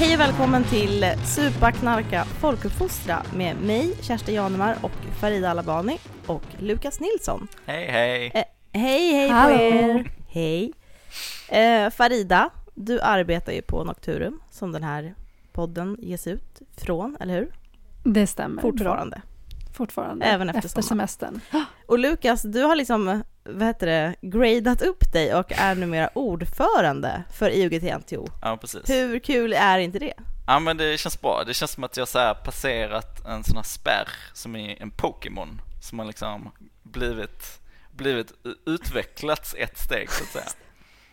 Hej och välkommen till Supa, knarka, folkuppfostra med mig, Kerstin Janemar och Farida Alabani och Lukas Nilsson. Hej hej! Eh, hej, hej Hallå. på er! Hej! Eh, Farida, du arbetar ju på Nocturum som den här podden ges ut från, eller hur? Det stämmer. Fortfarande. Fortfarande. Även efter sommaren. semestern. Och Lukas, du har liksom, vad heter det, gradat upp dig och är numera ordförande för IOGT-NTO. Ja precis. Hur kul är inte det? Ja men det känns bra. Det känns som att jag så passerat en sån här spärr som i en Pokémon. Som har liksom blivit, blivit utvecklats ett steg så att säga.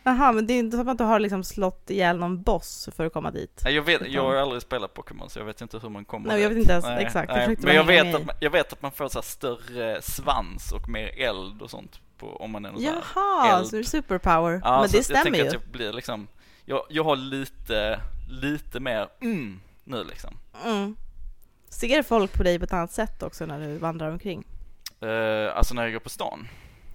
Jaha, men det är inte som att du har liksom slått ihjäl någon boss för att komma dit. Nej, Jag, vet, jag har aldrig spelat Pokémon så jag vet inte hur man kommer Nej, jag dit. vet inte ens Nej, exakt. Jag Nej, försökte men jag vet, att man, jag vet att man får så här större svans och mer eld och sånt på, om man är någon så här Jaha, eld. så det är superpower. Ja, men det jag stämmer tänker ju. att jag blir liksom, jag, jag har lite, lite mer mm nu liksom. Mm. Ser folk på dig på ett annat sätt också när du vandrar omkring? Uh, alltså när jag går på stan?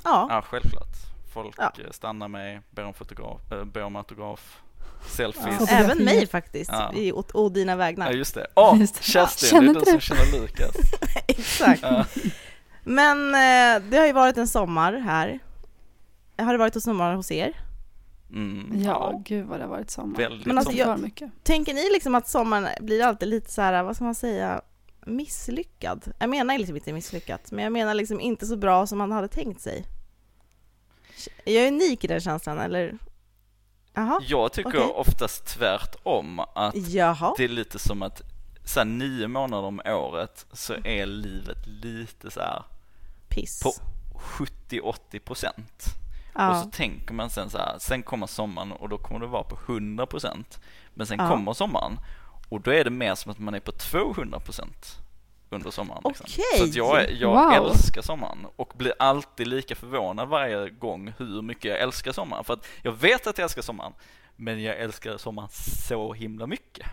Ja. Ja, självklart. Folk Ja. eh, stannar mig, ber om fotograf, äh, ber om autograf, selfies. Ja. Ja. Även mig faktiskt, Ja. i, å, å dina vägnar. just det. Åh, Just det. Kerstin, Känner det är du som känner Lukas. Exakt. Ja. Men eh, det har ju varit en sommar här. Har det varit en sommar hos er? Mm, Ja, gud vad det har varit sommar. väldigt Men alltså, sommar. jag... mycket. Tänker ni liksom att sommaren blir alltid lite så här, vad ska man säga, misslyckad? Jag menar liksom inte misslyckat, men jag menar liksom inte så bra som man hade tänkt sig. Är jag unik i den känslan eller? Jaha? Jag tycker okej. oftast tvärtom att Jaha? det är lite som att så här, nio månader om året så är livet lite så här Piss. på 70-80 procent. Och Ja. så tänker man sen så här, sen kommer sommaren och då kommer det vara på 100 procent. Men sen Ja. kommer sommaren och då är det mer som att man är på 200 procent under sommaren. Liksom. Så att jag, jag Wow. älskar sommaren och blir alltid lika förvånad varje gång hur mycket jag älskar sommaren. För att jag vet att jag älskar sommaren, men jag älskar sommaren så himla mycket.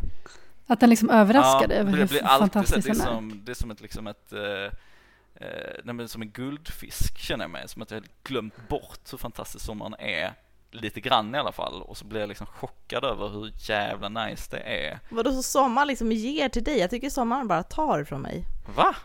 Att den liksom överraskar dig över det hur blir fantastisk det är den är. som, det är som ett, liksom ett eh, eh, som en guldfisk känner jag mig, som att jag har glömt bort hur fantastisk sommaren är, lite grann i alla fall, och så blir jag liksom chockad över hur jävla nice det är. Vadå så sommar liksom ger till dig? Jag tycker sommaren bara tar från mig. Va?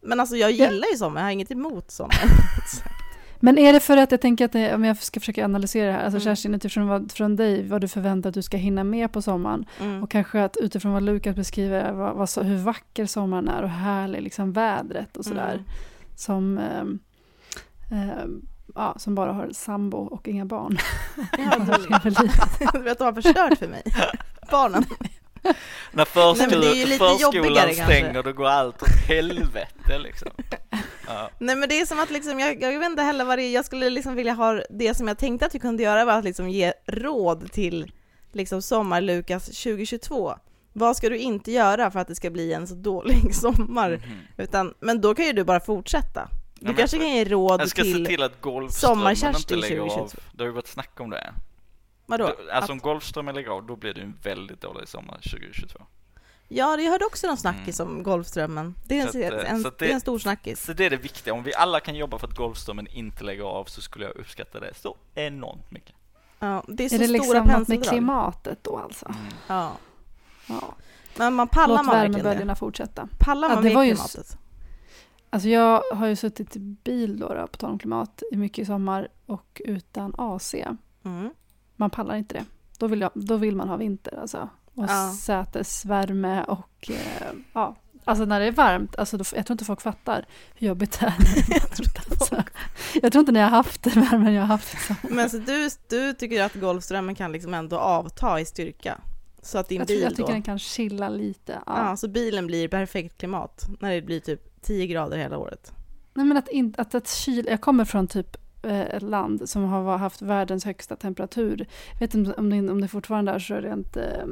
Men alltså jag Ja. gillar ju sommar, jag har inget emot sommar. Men är det för att jag tänker att det, om jag ska försöka analysera det här, alltså Mm. Kerstin utifrån vad, från dig, vad du förväntar att du ska hinna med på sommaren Mm. och kanske att utifrån vad Lukas beskriver, vad, vad, hur vacker sommaren är och härlig liksom vädret och sådär. Mm. Som, ehm, ehm, ja, som bara har sambo och inga barn. Ja, livet. du vet, de har förstört för mig. Barnen. När förskol- Nej, men det är ju lite jobbigare förskolan stänger, då går allt åt helvete liksom. Ja. Nej men det är som att liksom, jag, jag vet inte heller vad det är, jag skulle liksom vilja ha, det som jag tänkte att vi kunde göra var att liksom ge råd till liksom sommar-Lukas 2022. Vad ska du inte göra för att det ska bli en så dålig sommar? Mhm. Utan, men då kan ju du bara fortsätta. Du kanske kan ge råd Jag ska till, se till att Golfströmmen Sommar-Kerstin inte lägger av. 2022. Det har ju varit snack om det. vadå? Då- Alltså om att, Golfströmmen lägger av, då blir det en väldigt dålig sommar 2022. ja, jag hörde också någon snackis om Golfströmmen. Det är en, Så att, eh, en, att det är det- en stor snackis. Så det är det viktiga. Om vi alla kan jobba för att Golfströmmen inte lägger av så skulle jag uppskatta det så enormt mycket. Ja, det är så Är det stora liksom något med klimatet då alltså? Mm. Ja. Ja. Men man pallar Låt man verkligen det? värmeböljorna fortsätta. Pallar Ja, man det med var klimatet? Alltså jag har ju suttit i bil då, då på tal om klimat, i mycket i sommar och utan AC. Mm. Man pallar inte det. Då vill, jag, då vill man ha vinter alltså. Och Ja. sätesvärme och eh, ja. Alltså när det är varmt, alltså då, jag tror inte folk fattar hur jobbigt det är. Jag tror inte Alltså, jag tror inte ni har haft den värmen jag har haft. sommar. Men så du, du tycker att Golfströmmen kan liksom ändå avta i styrka? Så att din Jag, tror, bil jag tycker då, den kan chilla lite. Ja. ja, så bilen blir perfekt klimat när det blir typ 10 grader hela året? Nej, men att, in, att, att kyl, jag kommer från typ eh, ett land som har haft världens högsta temperatur. Jag vet inte om det, om det fortfarande är så rent eh,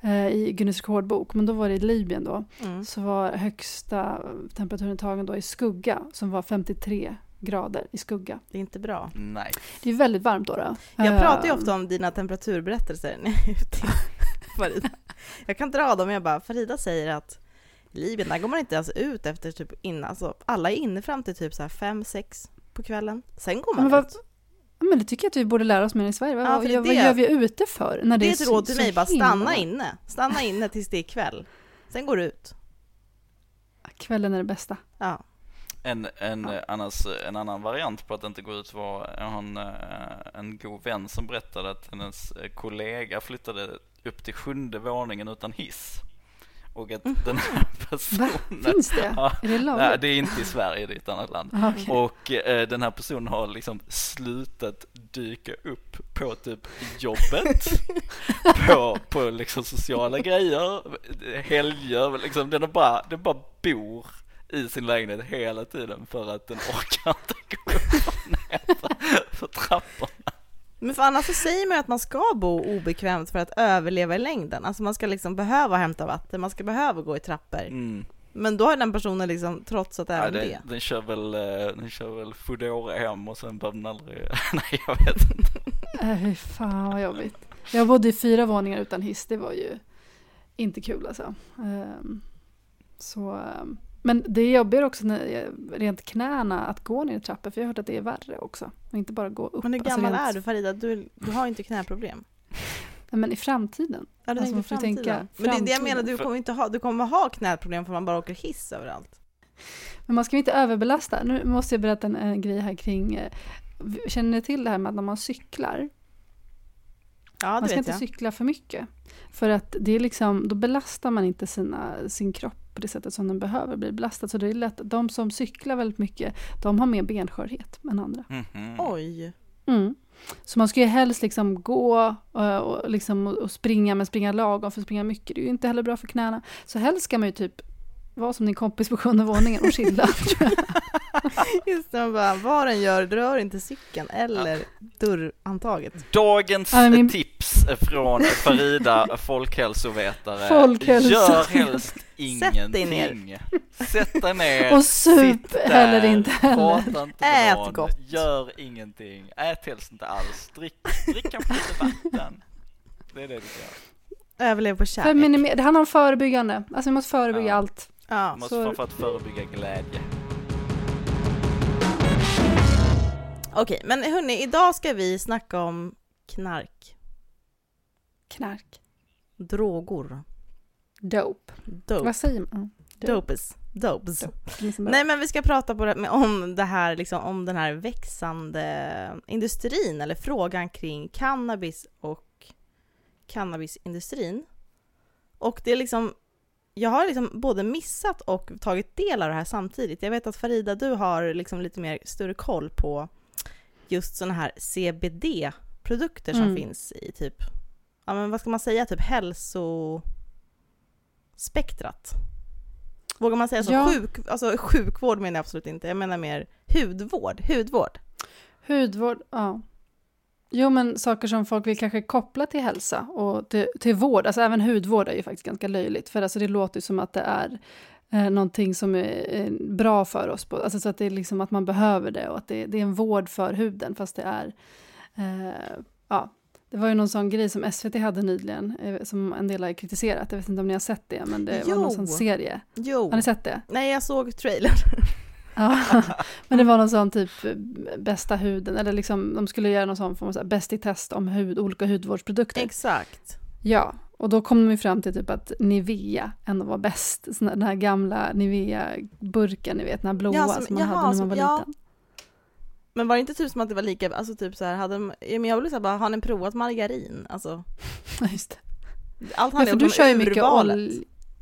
eh, i Guinness rekordbok, men då var det i Libyen då. Mm. Så var högsta temperaturen tagen då i skugga, som var 53 grader i skugga. Det är inte bra. Nej. Det är väldigt varmt då. då. Jag pratar ju Eh, ofta om dina temperaturberättelser när jag är ute. Farida. Jag kan dra dem, jag bara, Farida säger att Libyen, där går man inte ens ut efter typ innan, alltså alla är inne fram till typ så här fem, sex på kvällen. Sen går man Men vad- ut. Men det tycker jag att vi borde lära oss mer i Sverige. Vad, Ja, för det vad gör vi ute för? När det, Det är ett så- råd till mig, bara stanna inne. Stanna inne tills det är kväll. Sen går du ut. Kvällen är det bästa. Ja. En, en, Ja. eh, annars, en annan variant på att inte gå ut var, jag en, eh, en god vän som berättade att hennes eh, kollega flyttade upp till sjunde våningen utan hiss. Och att den här Va? personen, Finns det? Ja. Är det nej lagligt? det är inte i Sverige, det är ett annat land. Ah, okej. Och eh, den här personen har liksom slutat dyka upp på typ jobbet, på, på liksom sociala grejer, helger, liksom den är bara, den bara bor i sin lägenhet hela tiden för att den orkar inte gå upp och ner för, för trapporna. Men för annars så säger man ju att man ska bo obekvämt för att överleva i längden. Alltså man ska liksom behöva hämta vatten, man ska behöva gå i trappor. Mm. Men då har den personen liksom trotsat Ja, även det, det. den kör väl, eh, den kör väl Foodora hem och sen behöver den aldrig, nej jag vet inte. Äh, fy fan vad jobbigt. Jag bodde i fyra våningar utan hiss, det var ju inte kul alltså. Ehm, så, ehm, men det är jobbigare också när, rent knäna att gå ner i trappor, för jag har hört att det är värre också. Och inte bara gå upp. Men hur alltså gammal rent- är du Farida? Du, du har inte knäproblem. Nej, Men i framtiden. Ja, du Alltså, tänker framtiden. tänka Men det är det jag framtiden. menar, du kommer inte ha, du kommer ha knäproblem för man bara åker hiss överallt. Men man ska ju inte överbelasta. Nu måste jag berätta en, en grej här kring, eh, känner ni till det här med att när man cyklar, Ja, man ska vet inte jag. cykla för mycket. För att det är liksom, då belastar man inte sina, sin kropp på det sättet som den behöver bli belastad. Så det är lätt, de som cyklar väldigt mycket, de har mer benskörhet än andra. Mhm. Oj. Mm. Så man ska ju helst liksom gå eh, och, liksom, och springa, men springa lagom, för att springa mycket det är ju inte heller bra för knäna. Så helst ska man ju typ vara som din kompis på sjunde våningen och chilla. Just det, man bara, vad den gör, rör inte cykeln eller dörrhandtaget. Dagens Ja, min- tips från Farida, folkhälsovetare. Folkhälso- Gör helst Sätt dig ner. ingenting. Sätt dig ner. och sup heller inte heller. Inte Ät någon. gott. Gör ingenting. Ät helst inte alls. Drick, drick kanske lite vatten. Det är det du göra. Överlev på För kärlek. minimer- det handlar om förebyggande. Alltså vi måste förebygga Ja. allt. Ja. Du måste så- framförallt förebygga glädje. Okej, men hörni, idag ska vi snacka om knark, Knark. droger, Dope. dope, Vad säger man? Dope. dopes, dopes. Dope. Nej men vi ska prata på det, om det här, liksom, om den här växande industrin, eller frågan kring cannabis och cannabisindustrin. Och det är liksom, jag har liksom både missat och tagit del av det här samtidigt. Jag vet att Farida, du har liksom lite mer större koll på just sådana här CBD-produkter som Mm. finns i typ, ja men vad ska man säga, typ hälsospektrat. Vågar man säga så? Ja. Sjuk, alltså sjukvård menar jag absolut inte, jag menar mer hudvård. Hudvård. Hudvård, ja. Jo men saker som folk vill kanske koppla till hälsa och till, till vård, alltså även hudvård är ju faktiskt ganska löjligt för alltså det låter ju som att det är eh, någonting som är eh, bra för oss, på, alltså så att det är liksom att man behöver det och att det, det är en vård för huden fast det är, eh, ja, det var ju någon sån grej som SVT hade nyligen eh, som en del har kritiserat, jag vet inte om ni har sett det men det var någon Jo. sån serie, Jo. har ni sett det? Nej, jag såg trailern. Ja, men det var någon sån typ eh, bästa huden, eller liksom de skulle göra någon sån form av så bäst i test om hud, olika hudvårdsprodukter. Exakt. Ja, och då kom de ju fram till typ att Nivea ändå var bäst. Där- Den här gamla Nivea-burken, ni vet, den här blåa Ja, som, som- man jaha, hade när man som- var ja. liten. Men var det inte typ som att det var lika, alltså typ så här, hade de, men jag vill säga bara, har ni provat margarin? Alltså, Ja, just det. allt handlar du om kör ju mycket olja.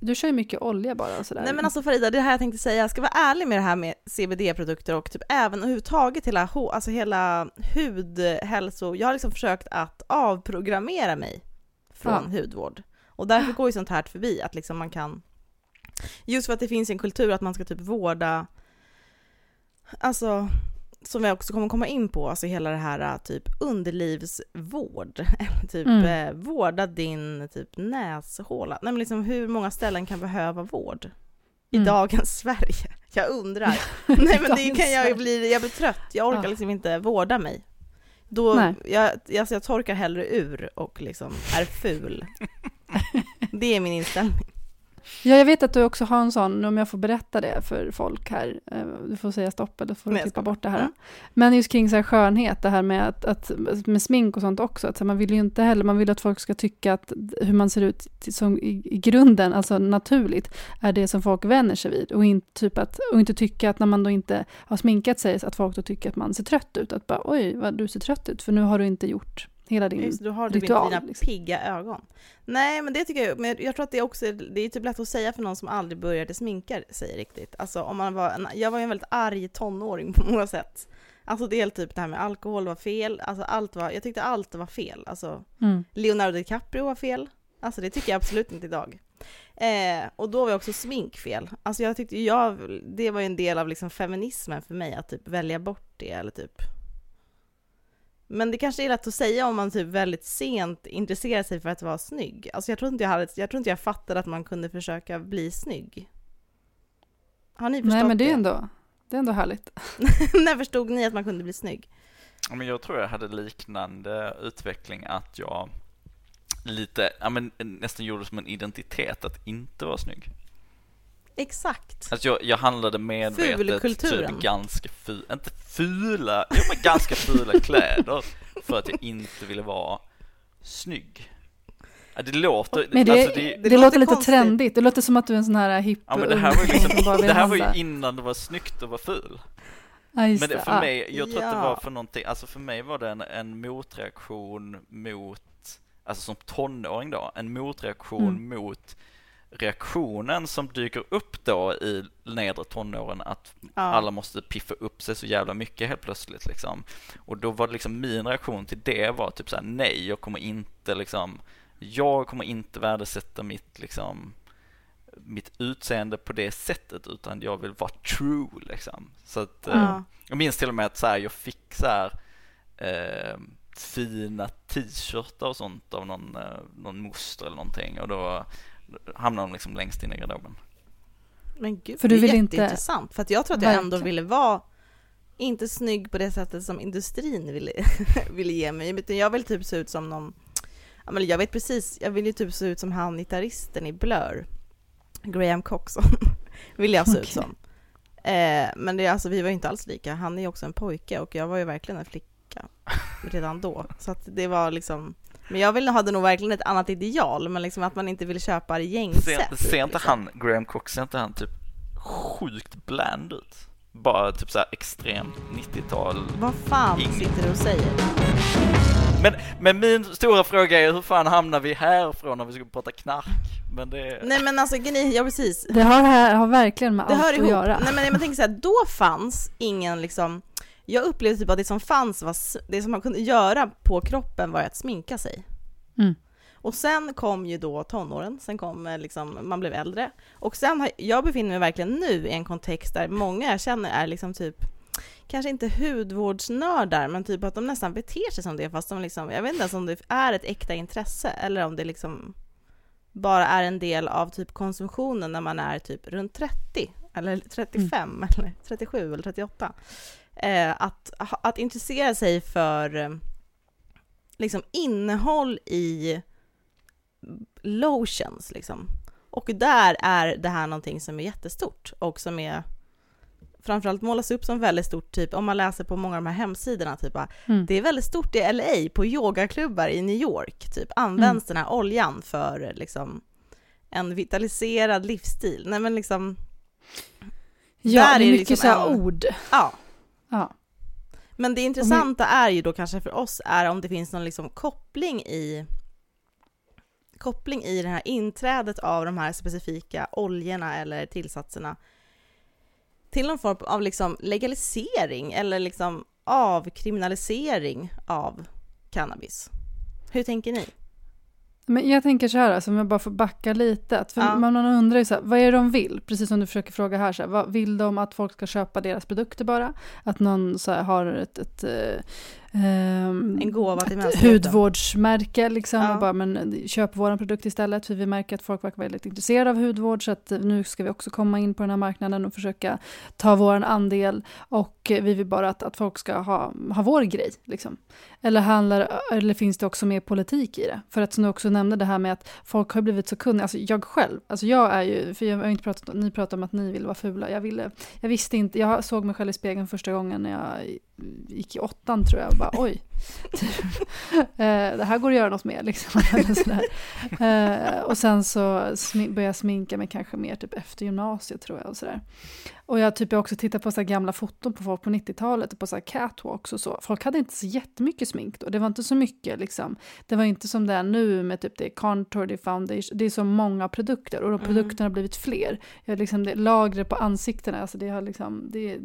Du kör ju mycket olja bara och sådär. Nej men alltså Farida, det här jag tänkte säga, jag ska vara ärlig med det här med CBD-produkter och typ även överhuvudtaget hela, alltså hela hudhälso, jag har liksom försökt att avprogrammera mig från Ja. hudvård. Och därför går ju sånt här förbi, att liksom man kan, just för att det finns en kultur att man ska typ vårda, alltså som vi också kommer komma in på, alltså hela det här typ underlivsvård, typ Mm. eh, vårda din typ näshåla. Nej men liksom hur många ställen kan behöva vård i Mm. dagens Sverige? Jag undrar. Nej men det kan jag ju bli, jag blir trött, jag orkar Ja. liksom inte vårda mig. Då, Nej. jag, alltså jag torkar hellre ur och liksom är ful. det är min inställning. Ja, jag vet att du också har en sån, om jag får berätta det för folk här. eh, Du får säga stopp eller får klippa bort det här. Mm. Men just kring så här skönhet, det här med, att, att, med smink och sånt också. Att man vill ju inte heller, man vill att folk ska tycka att hur man ser ut som i, i grunden, alltså naturligt, är det som folk vänjer sig vid. Och inte, typ att, och inte tycka att när man då inte har sminkat sig, att folk då tycker att man ser trött ut. Att bara oj, vad du ser trött ut, för nu har du inte gjort hela din... Just, du har typ inte ritual, dina liksom. pigga ögon. Nej, men det tycker jag, men jag tror att det också, det är typ lätt att säga för någon som aldrig började sminka sig riktigt. Alltså om man var, en, jag var ju en väldigt arg tonåring på många sätt. Alltså det är typ det här med alkohol var fel, alltså allt var, jag tyckte allt var fel. Alltså Mm. Leonardo DiCaprio var fel. Alltså det tycker jag absolut inte idag. Eh, och då var också smink fel. Alltså jag tyckte jag, det var ju en del av liksom feminismen för mig att typ välja bort det eller typ. Men det kanske är lätt att säga om man typ väldigt sent intresserar sig för att vara snygg. Alltså jag tror inte jag hade, jag tror inte jag fattade att man kunde försöka bli snygg. Har ni förstått Nej, men det är det? ändå, det är ändå härligt. När förstod ni att man kunde bli snygg? Ja, men jag tror jag hade liknande utveckling att jag lite, ja men nästan gjorde som en identitet att inte vara snygg. Exakt. Alltså jag, jag handlade medvetet typ ganska fula, inte fula, jo men ganska fula kläder för att jag inte ville vara snygg. Ja, det låter, Men det, alltså det, det, det låter lite konstigt. trendigt. Det låter som att du är en sån här hipp ja men det här var ju, liksom, det här var ju innan det var snyggt att vara ful. Ja, Men det, för Ja. mig, jag tror att det Ja. var för någonting, alltså för mig var det en, en motreaktion mot, alltså som tonåring då, en motreaktion Mm. mot reaktionen som dyker upp då i nedre tonåren att Ja. alla måste piffa upp sig så jävla mycket helt plötsligt liksom. Och då var det liksom min reaktion till det var typ såhär, nej jag kommer inte liksom, jag kommer inte värdesätta mitt liksom mitt utseende på det sättet utan jag vill vara true liksom. Så att eh, Ja. jag minns till och med att så här, jag fick så här eh, fina t-shirtar och sånt av någon, eh, någon moster eller någonting och då hamnade de liksom längst in i garderoben. Men gud, För det du är vill inte- jätteintressant. För att jag tror att jag ändå ville vara, inte snygg på det sättet som industrin ville, ville ge mig, utan jag vill typ se ut som någon, ja men jag vet precis, jag vill ju typ se ut som han gitarristen i Blur, Graham Coxon, vill jag se ut Okej. som. Eh, men det, är alltså, vi var ju inte alls lika, han är ju också en pojke och jag var ju verkligen en flicka redan då. Så att det var liksom, men jag ville, hade nog verkligen ett annat ideal, men liksom att man inte ville köpa det gängse. Ser, typ, ser inte liksom. han, Graham Cox, ser inte han typ sjukt bland ut? Bara typ så här extremt 90-tal. Vad fan Ingen- sitter du och säger? Men, men min stora fråga är hur fan hamnar vi härifrån när vi ska prata knark? Men det... Nej men alltså geni, ja precis. Det har, här, har verkligen med Det allt hör att ihop. göra. Nej men jag tänker så här, då fanns ingen liksom, jag upplevde typ att det som fanns var, det som man kunde göra på kroppen var att sminka sig. Mm. Och sen kom ju då tonåren, sen kom eh, liksom, man blev äldre. Och sen har, jag befinner mig verkligen nu i en kontext där många jag känner är liksom typ, kanske inte hudvårdsnördar, men typ att de nästan beter sig som det, fast de liksom, jag vet inte ens om det är ett äkta intresse, eller om det liksom bara är en del av typ konsumtionen när man är typ runt 30, eller 35, eller 37 eller 38. Eh, att, att intressera sig för eh, liksom innehåll i lotions liksom. Och där är det här någonting som är jättestort och som är framförallt målas upp som väldigt stort, typ om man läser på många av de här hemsidorna, typ Mm. det är väldigt stort i LA, på yogaklubbar i New York, typ används den här oljan för liksom en vitaliserad livsstil. Nej men liksom, ja, där det är mycket liksom så en- ord. ja. Ja. Men det intressanta är ju då kanske för oss är om det finns någon liksom koppling i koppling i det här inträdet av de här specifika oljorna eller tillsatserna till någon form av liksom legalisering eller liksom avkriminalisering av cannabis. Hur tänker ni? Men jag tänker så här, alltså, om jag bara får backa lite. Att för Ja. man, undrar ju så här, vad är det de vill? Precis som du försöker fråga här, så här vad, vill de att folk ska köpa deras produkter bara? Att någon så här, har ett, ett, ehm, En gåva till mänskligheten. hudvårdsmärke liksom. Ja. Bara, men köp vår produkt istället för vi märker att folk verkar väldigt intresserade av hudvård så att nu ska vi också komma in på den här marknaden och försöka ta vår andel och vi vill bara att, att folk ska ha, ha vår grej. Liksom. Eller, handlar, eller finns det också mer politik i det? För att som du också nämnde det här med att folk har blivit så kunniga, alltså jag själv, alltså jag är ju, för jag har inte pratat ni pratar om att ni vill vara fula, jag ville, jag visste inte, jag såg mig själv i spegeln första gången när jag gick i åttan tror jag bara oj, det här går att göra något med liksom. Eh, och sen så började jag sminka mig kanske mer typ efter gymnasiet tror jag och sådär. Och jag typ jag också tittat på så gamla foton på folk på 90-talet och på så här catwalks och så. Folk hade inte så jättemycket smink då. Det var inte så mycket liksom. Det var inte som det är nu med typ det contour, det är foundation. Det är så många produkter och de Mm. produkterna har blivit fler. Jag liksom, det, lagret på ansiktena, alltså det har liksom, det,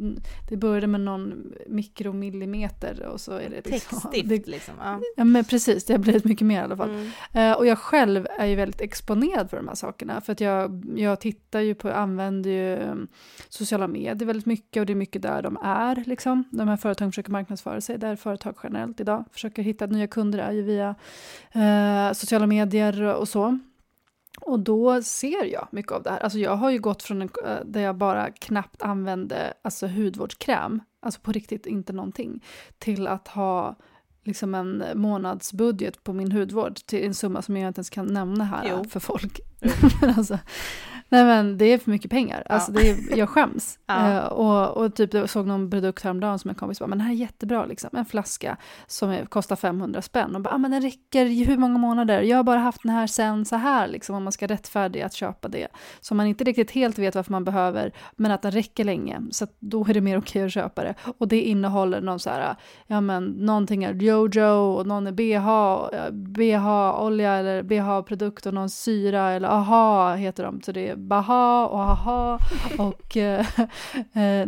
det började med någon mikromillimeter och så är det liksom. Textstift Det, liksom. Ja. ja men precis, det har blivit mycket mer i alla fall. Mm. Eh, och jag själv är ju väldigt exponerad för de här sakerna. För att jag, jag tittar ju på, använder ju um, sociala medier väldigt mycket och det är mycket där de är. Liksom. De här företagen försöker marknadsföra sig, där företag generellt idag försöker hitta nya kunder är ju via eh, sociala medier och så. Och då ser jag mycket av det här. Alltså jag har ju gått från en, eh, där jag bara knappt använde alltså hudvårdskräm, alltså på riktigt inte någonting, till att ha liksom en månadsbudget på min hudvård till en summa som jag inte ens kan nämna här Jo. för folk. men alltså, nej men det är för mycket pengar. Alltså Ja. det är, jag skäms. Ja. Eh, och, och typ jag såg någon produkt häromdagen som en kompis bara, men den här är jättebra liksom. En flaska som är, kostar 500 spänn. Och bara, ah, men den räcker i hur många månader? Jag har bara haft den här sen så här liksom. Om man ska rättfärdiga att köpa det. Så man inte riktigt helt vet varför man behöver, men att den räcker länge. Så då är det mer okej att köpa det. Och det innehåller någon så här, ja men någonting är Jojo och någon är BH, eh, BH-olja eller BH-produkt och någon syra eller AHA heter de. Så det är Baha och AHA och eh, eh,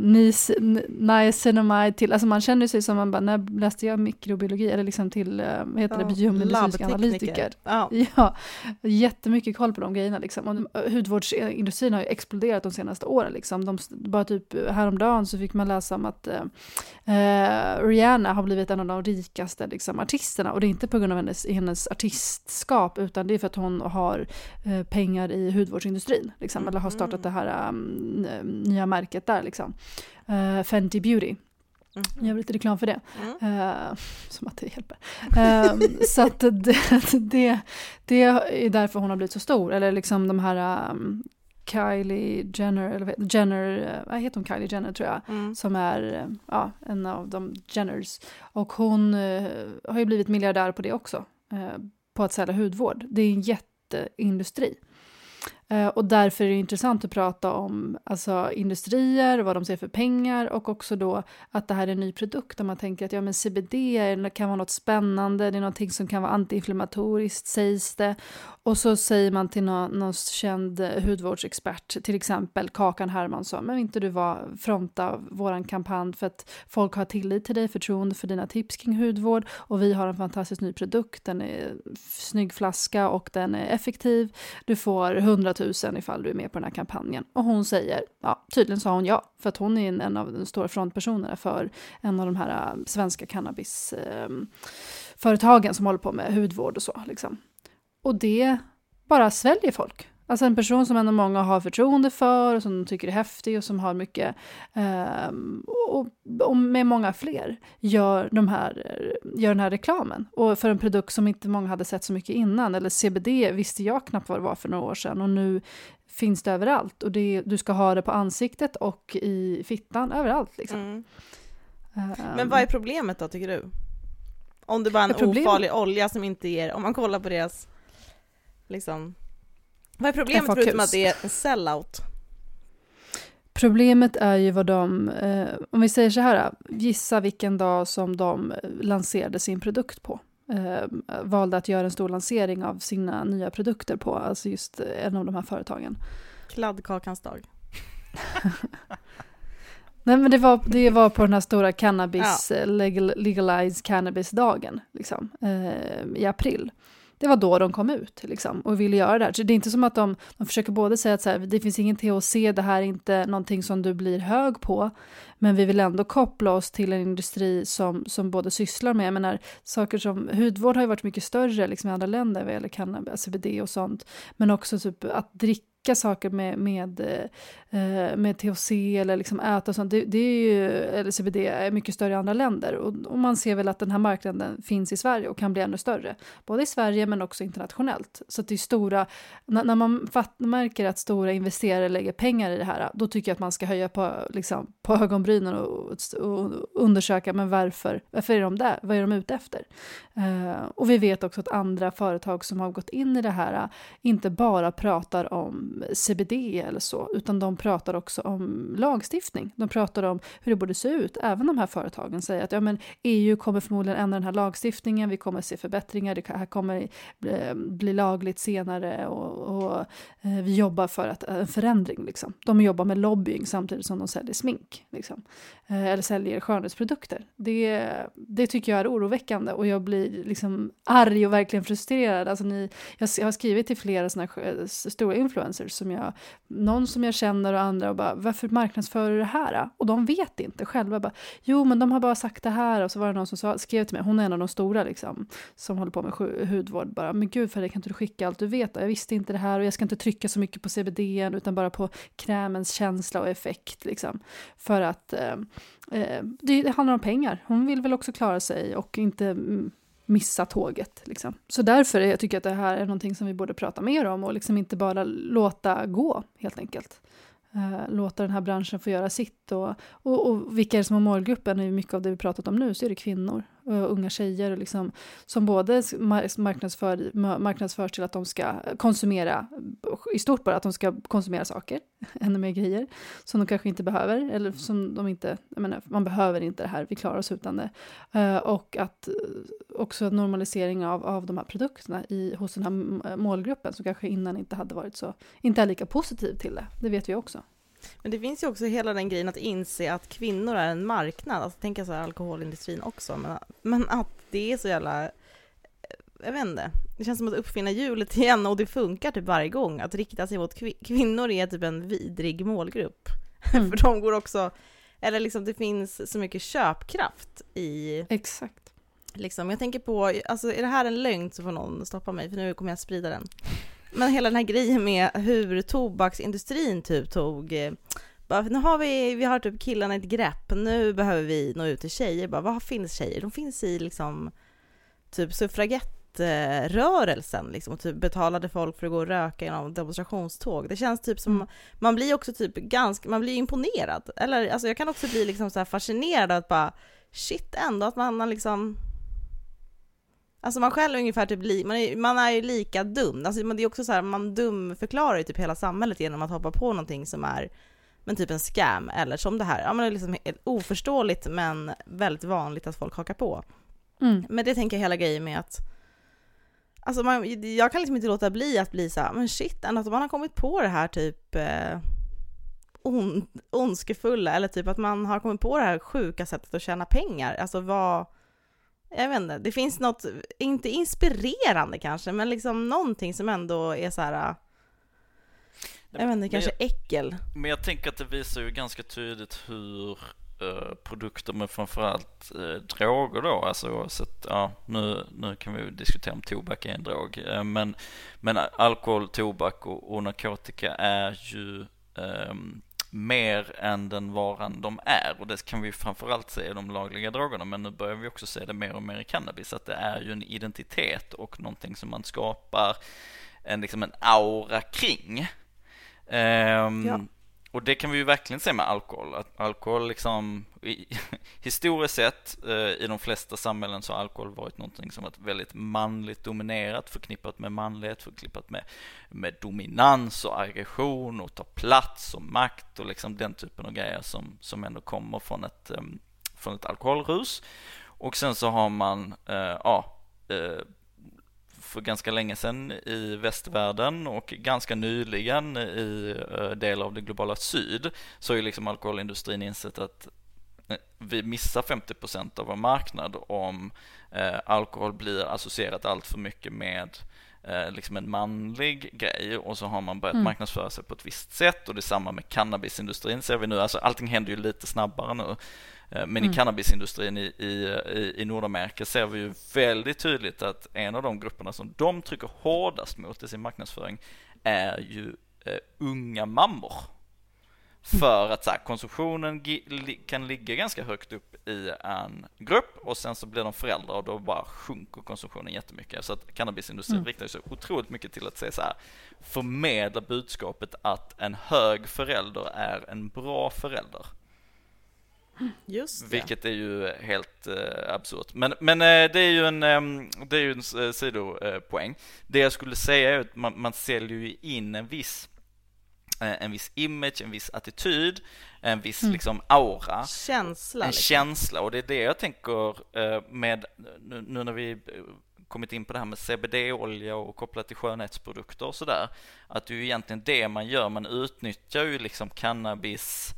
niacinamide till, alltså man känner sig som man bara, när läste jag mikrobiologi eller liksom till, eh, vad heter det, biomedicinsk labbtekniker. analytiker. Ja. Ja, jättemycket koll på de grejerna. Liksom. Och eh, hudvårdsindustrin har ju exploderat de senaste åren. Liksom. De, bara typ häromdagen så fick man läsa om att eh, eh, Rihanna har blivit en av de rikaste liksom, artisterna. Och det är inte på grund av hennes, hennes artistskap utan det är för att hon har eh, pengar i hudvårdsindustrin. Liksom, Eller har startat det här um, nya märket där. Liksom. Eh, Fenty Beauty. Mm. Jag lite reklam för det. Mm. Eh, som att det hjälper. Eh, så att det, det, det är därför hon har blivit så stor. Eller liksom de här um, Kylie Jenner, eller Jenner, eh, vad heter hon, Kylie Jenner tror jag. Mm. Som är ja, en av de Jenners. Och hon eh, har ju blivit miljardär på det också. På att sälja hudvård. Det är en jätteindustri. Eh, och därför är det intressant att prata om alltså, industrier, vad de ser för pengar och också då att det här är en ny produkt där man tänker att ja, men CBD kan vara något spännande, det är någonting som kan vara antiinflammatoriskt sägs det. Och så säger man till någon, någon känd eh, hudvårdsexpert, till exempel Kakan Hermansson, men vill inte du vara fronta våran kampanj för att folk har tillit till dig, förtroende för dina tips kring hudvård och vi har en fantastisk ny produkt, den är snygg flaska och den är effektiv. Du får 100 000 ifall du är med på den här kampanjen. Och hon säger, ja tydligen sa hon ja, för att hon är en, en av de stora frontpersonerna för en av de här äh, svenska cannabisföretagen ehm, som håller på med hudvård och så. Liksom. Och det bara sväljer folk. Alltså en person som ändå många har förtroende för och som de tycker är häftig och som har mycket, ehm, och, och med många fler, gör, de här, gör den här reklamen. Och för en produkt som inte många hade sett så mycket innan, eller CBD visste jag knappt vad det var för några år sedan och nu finns det överallt. Och det, du ska ha det på ansiktet och i fittan, överallt liksom. Mm. Ehm, Men vad är problemet då tycker du? Om det bara är en Är problemet- ofarlig olja som inte ger, om man kollar på deras liksom Vad är problemet FAQs? förutom att det är en sellout? Problemet är ju vad de, eh, om vi säger så här, gissa vilken dag som de lanserade sin produkt på. Eh, valde att göra en stor lansering av sina nya produkter på, alltså just en av de här företagen. Kladdkakans dag. Nej men det var, det var på den här stora cannabis, eh, legal, legalized cannabis-dagen, liksom, eh, i april det var då de kom ut liksom, och ville göra det här. Så det är inte som att de, de försöker både säga att så här, det finns ingen THC, det här är inte någonting som du blir hög på, men vi vill ändå koppla oss till en industri som, som både sysslar med, jag menar, saker som hudvård har ju varit mycket större liksom, i andra länder vad gäller cannabis, CBD och sånt, men också typ att dricka saker med, med, eh, eh, med THC eller liksom äta och sånt, det, det är ju, eller CBD är mycket större i andra länder och, och, man ser väl att den här marknaden finns i Sverige och kan bli ännu större, både i Sverige men också internationellt. Så att det är stora, när, när man fatt, märker att stora investerare lägger pengar i det här, då tycker jag att man ska höja på, liksom, på ögonbrynen och, och undersöka, men varför, varför är de där? Vad är de ute efter? Uh, och vi vet också att andra företag som har gått in i det här inte bara pratar om CBD eller så, utan de pratar också om lagstiftning. De pratar om hur det borde se ut. Även de här företagen säger att ja, men EU kommer förmodligen ändra den här lagstiftningen, vi kommer se förbättringar, det här kommer bli, bli lagligt senare och, och eh, vi jobbar för att, en förändring. Liksom. De jobbar med lobbying samtidigt som de säljer smink, liksom. eller säljer skönhetsprodukter. Det, det tycker jag är oroväckande och jag blir liksom arg och verkligen frustrerad. Alltså ni, jag, jag har skrivit till flera såna stora influencers influencers som jag, någon som jag känner och andra och bara varför marknadsför du det här? Och de vet inte själva. Bara, jo, men de har bara sagt det här och så var det någon som sa, skrev till mig, hon är en av de stora liksom, som håller på med hudvård, bara men gud Fredrik kan inte du skicka allt du vet? Jag visste inte det här och jag ska inte trycka så mycket på CBD utan bara på krämens känsla och effekt liksom. För att eh, eh, det, det handlar om pengar. Hon vill väl också klara sig och inte mm, missa tåget. Liksom. Så därför är jag tycker att det här är någonting som vi borde prata mer om och liksom inte bara låta gå helt enkelt. Eh, låta den här branschen få göra sitt. Och, och, och vilka är det som har målgruppen? I mycket av det vi pratat om nu så är det kvinnor unga tjejer och liksom, som både marknadsför, marknadsförs till att de ska konsumera, i stort bara att de ska konsumera saker, ännu mer grejer, som de kanske inte behöver, eller som de inte, jag menar, man behöver inte det här, vi klarar oss utan det. Uh, och att också normalisering av, av de här produkterna i, hos den här målgruppen som kanske innan inte hade varit så, inte är lika positiv till det, det vet vi också. Men det finns ju också hela den grejen att inse att kvinnor är en marknad, alltså tänka så här alkoholindustrin också, men, men att det är så jävla, jag vet inte, det känns som att uppfinna hjulet igen och det funkar typ varje gång. Att rikta sig mot kvinnor är typ en vidrig målgrupp. Mm. För de går också, eller liksom det finns så mycket köpkraft i... Exakt. Liksom, jag tänker på, alltså är det här en lögn så får någon stoppa mig för nu kommer jag sprida den. Men hela den här grejen med hur tobaksindustrin typ tog eh, bara, nu har vi, vi har typ killarna ett grepp, nu behöver vi nå ut till tjejer. Bara, vad finns tjejer? De finns i liksom typ suffragettrörelsen liksom och typ betalade folk för att gå och röka genom demonstrationståg. Det känns typ som, mm. man blir också typ ganska, man blir imponerad. Eller alltså jag kan också bli liksom så fascinerad av att bara shit ändå att man har liksom Alltså man själv är ungefär typ, li, man, är, man är ju lika dum. Alltså det är också så här, man dumförklarar ju typ hela samhället genom att hoppa på någonting som är men typ en scam eller som det här. Ja men det är liksom oförståeligt men väldigt vanligt att folk hakar på. Mm. Men det tänker jag hela grejen med att Alltså man, jag kan liksom inte låta bli att bli så här, men shit, att man har kommit på det här typ eh, on, ondskefulla eller typ att man har kommit på det här sjuka sättet att tjäna pengar. Alltså vad jag vet inte, det finns något, inte inspirerande kanske, men liksom någonting som ändå är så här. Jag vet inte, kanske jag, äckel. Men jag tänker att det visar ju ganska tydligt hur uh, produkter med framförallt uh, droger då, alltså oavsett, ja nu, nu kan vi ju diskutera om tobak är en drog, uh, men, men alkohol, tobak och, och narkotika är ju um, mer än den varan de är och det kan vi framförallt se i de lagliga drogerna men nu börjar vi också se det mer och mer i cannabis att det är ju en identitet och någonting som man skapar en, liksom en aura kring. Um, ja. Och det kan vi ju verkligen se med alkohol. Att alkohol liksom, i, historiskt sett eh, i de flesta samhällen så har alkohol varit någonting som varit väldigt manligt dominerat, förknippat med manlighet, förknippat med, med dominans och aggression och ta plats och makt och liksom den typen av grejer som, som ändå kommer från ett, eh, från ett alkoholrus. Och sen så har man, uh, ja, uh, för ganska länge sedan i västvärlden och ganska nyligen i eh, delar av det globala syd så har ju liksom alkoholindustrin insett att vi missar 50% av vår marknad om eh, alkohol blir associerat allt för mycket med eh, liksom en manlig grej och så har man börjat mm. marknadsföra sig på ett visst sätt och det är samma med cannabisindustrin ser vi nu, alltså allting händer ju lite snabbare nu. Eh, men mm. i cannabisindustrin i, i, i Nordamerika ser vi ju väldigt tydligt att en av de grupperna som de trycker hårdast mot i sin marknadsföring är ju eh, unga mammor. För att så här, konsumtionen kan ligga ganska högt upp i en grupp och sen så blir de föräldrar och då bara sjunker konsumtionen jättemycket. Så att cannabisindustrin mm. riktar sig otroligt mycket till att säga så här, förmedla budskapet att en hög förälder är en bra förälder. Just det. Vilket är ju helt eh, absurt. Men, men eh, det är ju en, eh, det är ju en eh, sidopoäng. Det jag skulle säga är att man, man säljer ju in en viss Eh, en viss image, en viss attityd, en viss mm. liksom aura. Känsla. En liksom. känsla och det är det jag tänker eh, med, nu när vi kommit in på det här med CBD-olja och kopplat till skönhetsprodukter och sådär, att det är ju egentligen det man gör, man utnyttjar ju liksom cannabis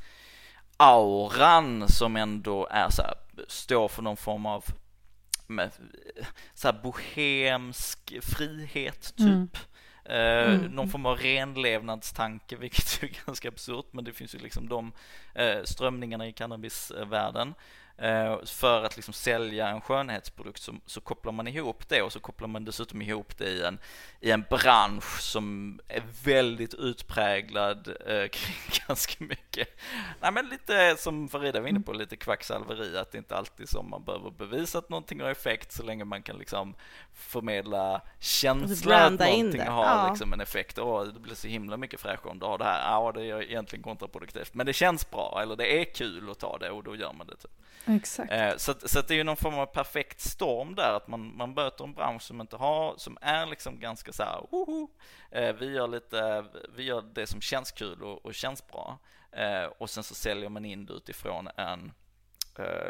auran som ändå är så här, står för någon form av med, så här bohemsk frihet typ. Mm. Eh, mm. Någon form av renlevnadstanke, vilket är ganska absurt, men det finns ju liksom de eh, strömningarna i cannabisvärlden. Eh, för att liksom sälja en skönhetsprodukt så, så, kopplar man ihop det och så kopplar man dessutom ihop det i en, i en bransch som är väldigt utpräglad eh, kring ganska mycket, nej men lite som Farida var inne på, lite kvacksalveri, att det inte alltid som man behöver bevisa att någonting har effekt så länge man kan liksom förmedla känsla att någonting har ja. liksom en effekt. Åh, det blir så himla mycket fräschare om du har det här. Ja, det är egentligen kontraproduktivt, men det känns bra eller det är kul att ta det och då gör man det. Typ. Exakt. Eh, så, så det är ju någon form av perfekt storm där, att man, man möter en bransch som inte har, som är liksom ganska så här, woho, eh, vi gör lite, vi gör det som känns kul och, och känns bra. Eh, och sen så säljer man in det utifrån en,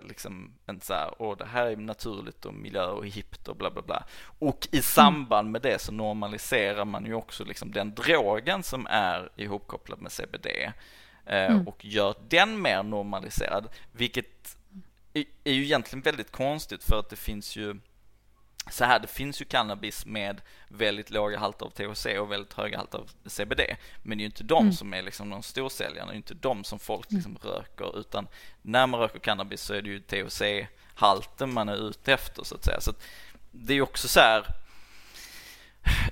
liksom en så här, åh det här är naturligt och miljö och hippt och bla bla bla. Och i samband med det så normaliserar man ju också liksom den drogen som är ihopkopplad med CBD. Mm. och gör den mer normaliserad, vilket är ju egentligen väldigt konstigt för att det finns ju så här, det finns ju cannabis med väldigt låga halter av THC och väldigt höga halter av CBD. Men det är ju inte de mm. som är liksom de storsäljarna, det är ju inte de som folk liksom mm. röker, utan när man röker cannabis så är det ju THC-halten man är ute efter så att säga. Så att det är ju också så här,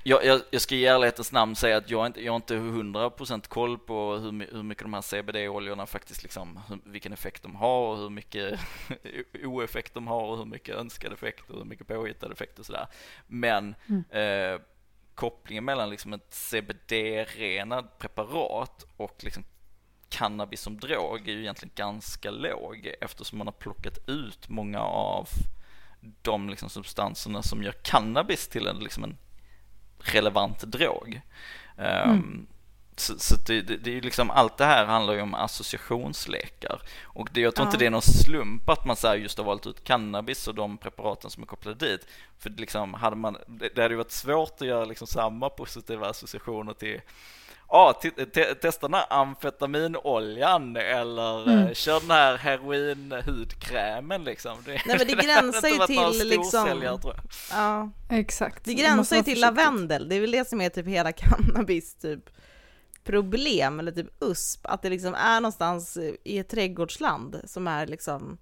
jag, jag, jag, ska i ärlighetens namn säga att jag inte, jag har inte 100% koll på hur, hur mycket de här CBD-oljorna faktiskt liksom, hur, vilken effekt de har och hur mycket oeffekt de har och hur mycket önskad effekt och hur mycket påhittad effekt och sådär. Men mm. eh, kopplingen mellan liksom ett CBD-renad preparat och liksom cannabis som drog är ju egentligen ganska låg eftersom man har plockat ut många av de liksom substanserna som gör cannabis till en, liksom en relevant drog. Mm. Um, så, så det, det, det, är liksom, allt det här handlar ju om associationslekar. Och det, jag tror ja. inte det är någon slump att man så just har valt ut cannabis och de preparaten som är kopplade dit. För liksom, hade man, det, det hade ju varit svårt att göra liksom samma positiva associationer till ja, testa den här amfetaminoljan eller mm. Eh, kör den här heroinhudkrämen liksom. Det, Nej men det gränsar ju till liksom, ja. exakt. Det gränsar ju till lavendel, det är väl det som är typ hela cannabis typ problem eller typ USP, att det liksom är någonstans i ett trädgårdsland som är liksom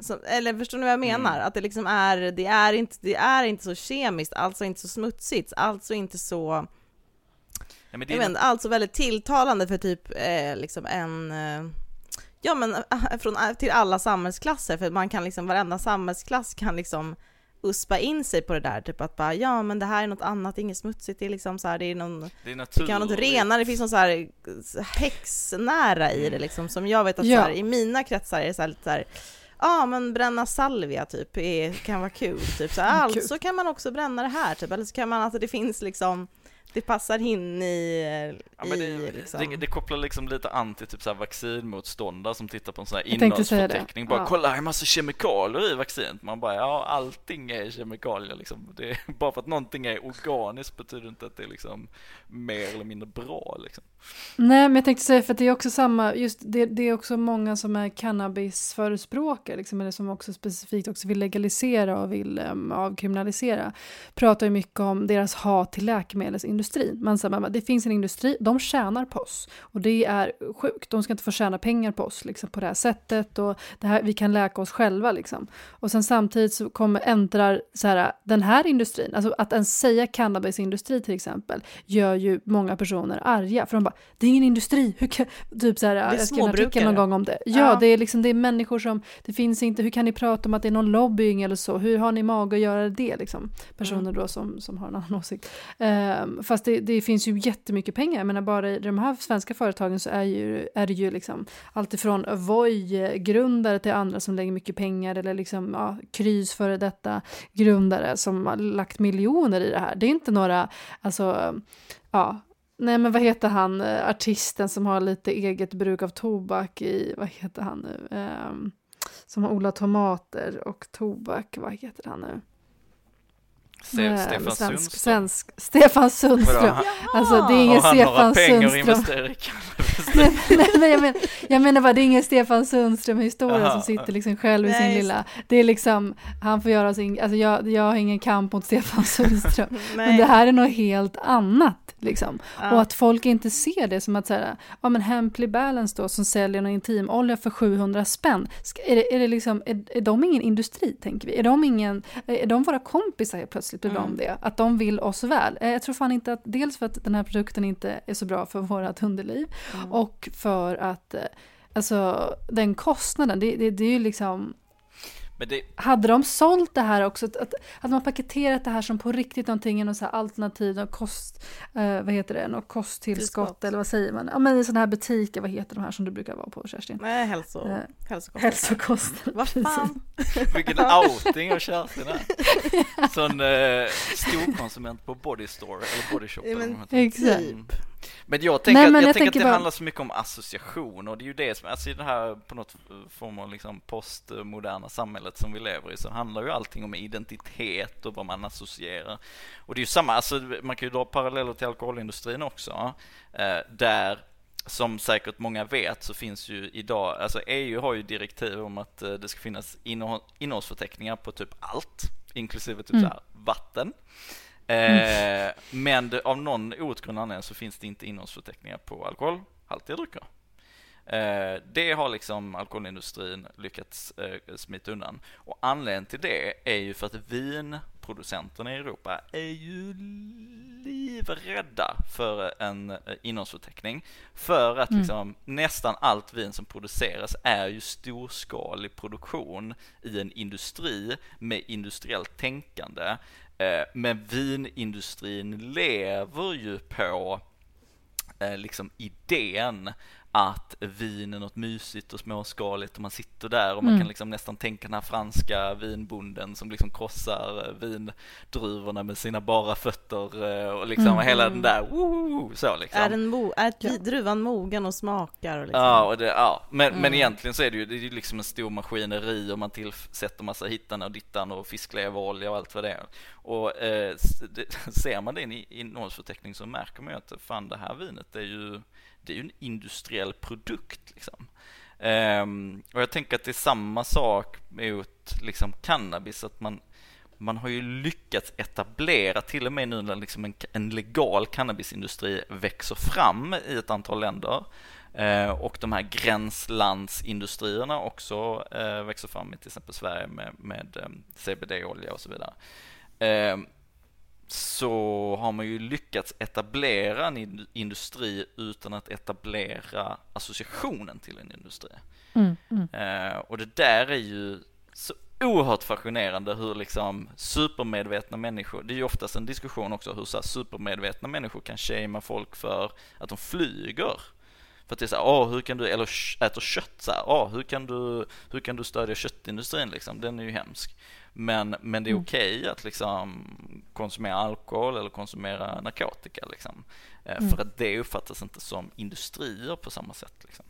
som, eller förstår ni vad jag menar? Mm. Att det liksom är, det är inte, det är inte så kemiskt, alltså inte så smutsigt, alltså inte så Ja, men det är jag vet, alltså väldigt tilltalande för typ eh, liksom en eh, Ja men eh, från, eh, till alla samhällsklasser. För man kan liksom varenda samhällsklass kan liksom uspa in sig på det där, typ att bara ja men det här är något annat, inget smutsigt, det är liksom så här, det är någon, det, är natur, det kan vara något renare, det finns något så här häxnära i det liksom, som jag vet att ja. så här, i mina kretsar är det så här, lite så här ja men bränna salvia typ är, kan vara kul, typ så här, alltså kan man också bränna det här typ, eller så kan man, alltså det finns liksom det passar in i, ja, det, i liksom. det, det, kopplar liksom lite an till typ så här vaccinmotståndare som tittar på en sån här innehållsförteckning. Bara ja. kolla, det är massa kemikalier i vaccinet. Man bara, ja allting är kemikalier liksom. Det, bara för att någonting är organiskt betyder inte att det är liksom mer eller mindre bra liksom. Nej, men jag tänkte säga för att det är också samma, just det, det är också många som är cannabisförespråkare, liksom, eller som också specifikt också vill legalisera och vill um, avkriminalisera, pratar ju mycket om deras hat till läkemedelsindustrin. Man säger det finns en industri, de tjänar på oss och det är sjukt, de ska inte få tjäna pengar på oss liksom, på det här sättet och det här, vi kan läka oss själva liksom. Och sen samtidigt så kommer, äntrar så här, den här industrin, alltså att ens säga cannabisindustri till exempel, gör ju många personer arga, för de bara det är ingen industri. Hur kan, typ så här, jag skrev en artikel någon gång om det. Ja, ja, Det, är liksom, det är människor som, det finns inte, hur kan ni prata om att det är någon lobbying eller så? Hur har ni mag att göra det liksom? Personer mm. då som, som har en annan åsikt. Um, fast det, det finns ju jättemycket pengar, jag menar bara i de här svenska företagen så är, ju, är det ju liksom alltifrån Voi-grundare till andra som lägger mycket pengar eller liksom ja, Krys före detta grundare som har lagt miljoner i det här. Det är inte några, alltså, ja, Nej men vad heter han, eh, artisten som har lite eget bruk av tobak i, vad heter han nu, um, som har odlat tomater och tobak, vad heter han nu? Ste Nej, Stefan svensk, Sundström. Svensk, Stefan Sundström. Alltså det är ingen Stefan Sundström. nej, nej, nej, jag, men, jag menar bara det är ingen Stefan Sundström historia som sitter liksom själv i sin lilla, det är liksom, han får göra sin, alltså jag, jag har ingen kamp mot Stefan Sundström. men det här är något helt annat. Liksom. Ja. Och att folk inte ser det som att så här, ja men Hemply Balance då som säljer en intimolja för 700 spänn, är, det, är, det liksom, är, är de ingen industri tänker vi? Är de, ingen, är de våra kompisar helt plötsligt? Mm. De det? Att de vill oss väl? Eh, jag tror fan inte att, dels för att den här produkten inte är så bra för vårt underliv mm. och för att eh, alltså den kostnaden, det, det, det är ju liksom det... Hade de sålt det här också, att, att, hade man paketerat det här som på riktigt någonting, någon så här alternativ, någon kost, eh, vad heter det, något kosttillskott Tillskott. eller vad säger man? Ja men i sådana här butiker, vad heter de här som du brukar vara på Kerstin? Nej, hälso, eh, hälsokost. Hälsokost. vad fan? Vilken outing av Kerstin är. Sån eh, storkonsument på Body Store eller Body Shop. Ja, men, exakt. Typ. Men jag tänker, Nej, men att, jag, jag tänker att det bara... handlar så mycket om association och det är ju det som, alltså i det här på något form av liksom postmoderna samhället som vi lever i så handlar ju allting om identitet och vad man associerar. Och det är ju samma, alltså man kan ju dra paralleller till alkoholindustrin också, eh, där som säkert många vet så finns ju idag, alltså EU har ju direktiv om att eh, det ska finnas innehållsförteckningar på typ allt, inklusive typ mm. så här vatten. Mm. Eh, men det, av någon outgrundlig anledning så finns det inte innehållsförteckningar på alkoholhaltiga drycker. Eh, det har liksom alkoholindustrin lyckats eh, smita undan. Och anledningen till det är ju för att vinproducenterna i Europa är ju livrädda för en eh, innehållsförteckning. För att mm. liksom, nästan allt vin som produceras är ju storskalig produktion i en industri med industriellt tänkande Eh, men vinindustrin lever ju på eh, liksom idén att vin är något mysigt och småskaligt och man sitter där och man mm. kan liksom nästan tänka den här franska vinbonden som liksom krossar eh, vindruvorna med sina bara fötter eh, och liksom mm. hela den där woo, så liksom. Är, den mo är ja. druvan mogen och smakar? Och liksom. Ja, och det, ja. Men, mm. men egentligen så är det ju, det är ju liksom en stor maskineri och man tillsätter massa hittan och dittan och fiskleverolja och allt vad det är. Och eh, det, ser man det i en innehållsförteckning så märker man ju att fan det här vinet är ju det är ju en industriell produkt. Liksom. Um, och jag tänker att det är samma sak mot liksom, cannabis, att man, man har ju lyckats etablera, till och med nu när liksom en, en legal cannabisindustri växer fram i ett antal länder, uh, och de här gränslandsindustrierna också uh, växer fram i till exempel Sverige med, med eh, um, CBD-olja och så vidare. Uh, så har man ju lyckats etablera en industri utan att etablera associationen till en industri. Mm, mm. Eh, och det där är ju så oerhört fascinerande hur liksom supermedvetna människor, det är ju oftast en diskussion också hur så supermedvetna människor kan shamea folk för att de flyger. För att det är såhär, åh hur kan du, eller äter kött så här, åh hur kan du, hur kan du stödja köttindustrin liksom, den är ju hemsk. Men, men det är mm. okej okay att liksom konsumera alkohol eller konsumera narkotika liksom. Eh, mm. För att det uppfattas inte som industrier på samma sätt liksom.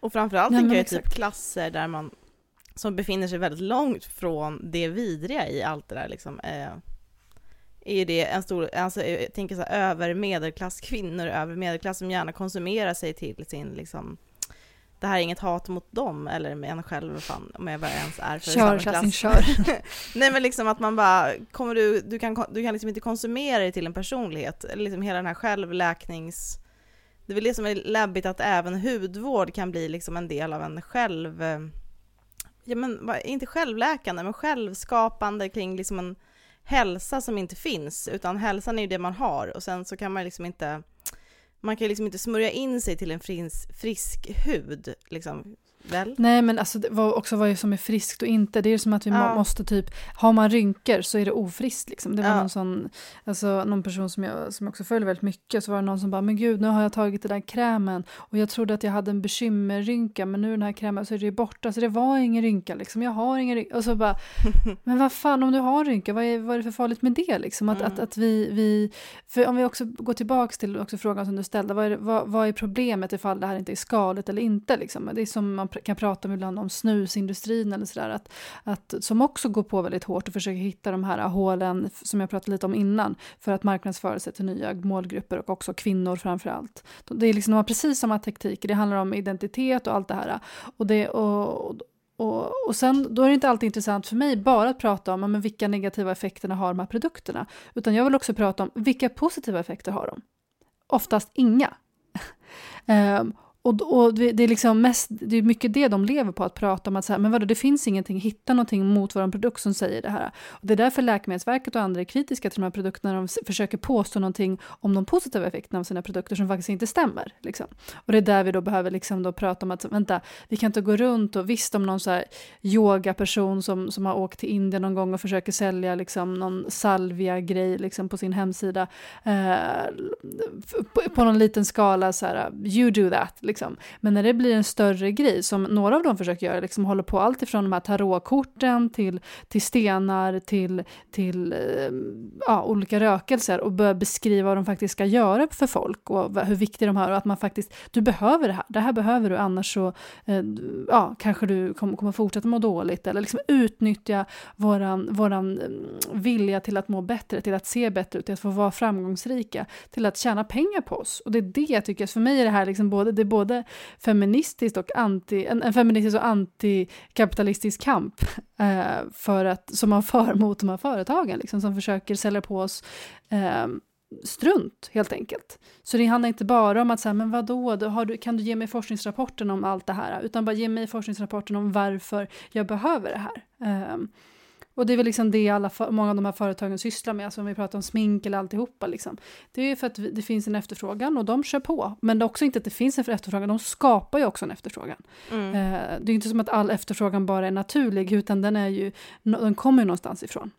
Och framförallt tänker jag typ klasser där man som befinner sig väldigt långt från det vidriga i allt det där liksom. Eh, är det en stor, alltså jag tänker så här, över medelklasskvinnor, över medelklass som gärna konsumerar sig till sin liksom det här är inget hat mot dem eller med en själv, fan, om jag bara ens är för Kör, samma kör. Nej men liksom att man bara, kommer du, du kan, du kan liksom inte konsumera dig till en personlighet, liksom hela den här självläknings... Det är väl det som är läbbigt att även hudvård kan bli liksom en del av en själv... Ja men inte självläkande, men självskapande kring liksom en hälsa som inte finns, utan hälsan är ju det man har och sen så kan man liksom inte man kan liksom inte smörja in sig till en frisk, frisk hud, liksom. Väl? Nej men alltså det var också vad som är friskt och inte. Det är som att vi ja. måste typ, har man rynkor så är det ofriskt liksom. Det var ja. någon sån, alltså någon person som jag, som jag också följer väldigt mycket, så var det någon som bara, men gud nu har jag tagit den där krämen och jag trodde att jag hade en bekymmerrynka men nu den här krämen så är det borta så det var ingen rynka liksom, jag har ingen rynka. Och så bara, men vad fan om du har rynka, vad är, vad är det för farligt med det liksom? Att, mm. att, att vi, vi, för om vi också går tillbaks till också frågan som du ställde, vad är, vad, vad är problemet ifall det här inte är skadligt eller inte liksom? Det är som man kan prata ibland om snusindustrin eller sådär, att, att, som också går på väldigt hårt och försöker hitta de här hålen som jag pratade lite om innan, för att marknadsföra sig till nya målgrupper och också kvinnor framför allt. Det är liksom, de har precis samma tekniker, det handlar om identitet och allt det här. Och, det, och, och, och sen, då är det inte alltid intressant för mig bara att prata om men vilka negativa effekterna har de här produkterna, utan jag vill också prata om vilka positiva effekter har de? Oftast inga. um, Och, och det är liksom mest, det är mycket det de lever på, att prata om att så här, men vadå, det finns ingenting, hitta någonting mot vår produkt som säger det här. Och det är därför Läkemedelsverket och andra är kritiska till de här produkterna, de försöker påstå någonting om de positiva effekterna av sina produkter som faktiskt inte stämmer. Liksom. Och det är där vi då behöver liksom då prata om att, vänta, vi kan inte gå runt och visst om någon så här yogaperson som, som har åkt till Indien någon gång och försöker sälja liksom någon salvia-grej liksom på sin hemsida eh, på, på någon liten skala så här, you do that, Liksom. Liksom. Men när det blir en större grej, som några av dem försöker göra, liksom håller på allt ifrån de här tarotkorten till, till stenar till, till eh, ja, olika rökelser och börjar beskriva vad de faktiskt ska göra för folk och hur viktiga de är och att man faktiskt, du behöver det här, det här behöver du annars så eh, ja, kanske du kommer, kommer fortsätta må dåligt eller liksom utnyttja våran, våran mm, vilja till att må bättre, till att se bättre ut, till att få vara framgångsrika, till att tjäna pengar på oss. Och det är det jag tycker, för mig är det här liksom både, det är både både feministiskt och anti, en, en feministisk och antikapitalistisk kamp eh, för att, som man för mot de här företagen, liksom, som försöker sälja på oss eh, strunt helt enkelt. Så det handlar inte bara om att säga, men vadå, då har du, kan du ge mig forskningsrapporten om allt det här, utan bara ge mig forskningsrapporten om varför jag behöver det här. Eh, och det är väl liksom det alla, många av de här företagen sysslar med, alltså om vi pratar om smink eller alltihopa. Liksom. Det är ju för att det finns en efterfrågan och de kör på. Men det är också inte att det finns en efterfrågan, de skapar ju också en efterfrågan. Mm. Eh, det är inte som att all efterfrågan bara är naturlig, utan den, är ju, den kommer ju någonstans ifrån.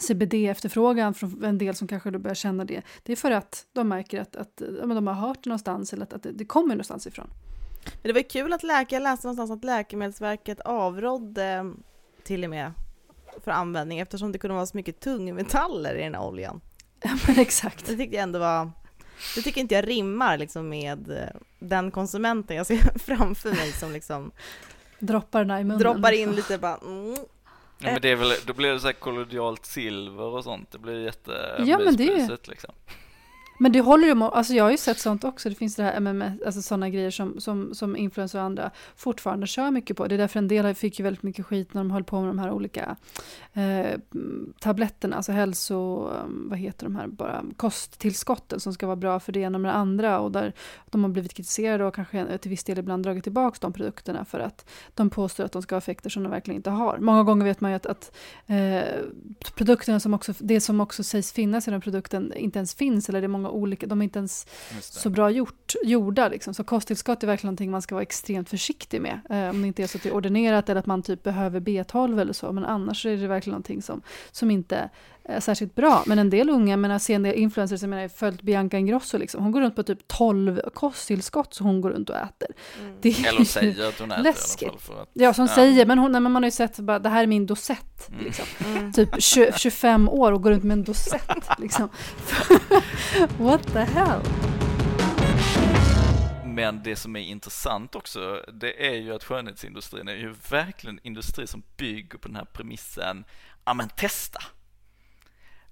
CBD-efterfrågan från en del som kanske börjar känna det, det är för att de märker att, att de har hört det någonstans eller att, att det kommer någonstans ifrån. Men det var kul att läka, jag läste någonstans att Läkemedelsverket avrådde till och med för användning eftersom det kunde vara så mycket tungmetaller i den här oljan. Ja men exakt. Det tyckte jag ändå var, det tycker inte jag rimmar liksom med eh, den konsumenten jag ser framför mig som liksom droppar i munnen. Droppar in lite bara mm. Ja men det är väl, då blir det så här kollodialt silver och sånt, det blir jätte ja, men det är... liksom. Men det håller ju, alltså jag har ju sett sånt också, det finns det här MMS, alltså sådana grejer som, som, som influencers och andra fortfarande kör mycket på. Det är därför en del fick ju väldigt mycket skit när de höll på med de här olika eh, tabletterna, alltså hälso, ehm, vad heter de här, bara kosttillskotten som ska vara bra för det ena med det andra och där de har blivit kritiserade och kanske till viss del ibland dragit tillbaka de produkterna för att de påstår att de ska ha effekter som de verkligen inte har. Många gånger vet man ju att, att eh, produkterna som också, det som också sägs finnas i den produkten inte ens finns eller det är många olika, de är inte ens så bra gjort, gjorda. Liksom. Så kosttillskott är verkligen någonting man ska vara extremt försiktig med. Eh, om det inte är så att det är ordinerat eller att man typ behöver B12 eller så. Men annars är det verkligen någonting som, som inte särskilt bra. Men en del unga, men ser en del influencers, jag menar, jag har följt Bianca Ingrosso, liksom. hon går runt på typ 12 kosttillskott som hon går runt och äter. Mm. Det är eller säger att hon äter läskigt. i alla fall. För att, ja, som ja. säger, men, hon, nej, men man har ju sett bara, det här är min dosett. Mm. Liksom. Mm. Typ 20, 25 år och går runt med en dosett. liksom. What the hell? Men det som är intressant också, det är ju att skönhetsindustrin är ju verkligen en industri som bygger på den här premissen, ja men testa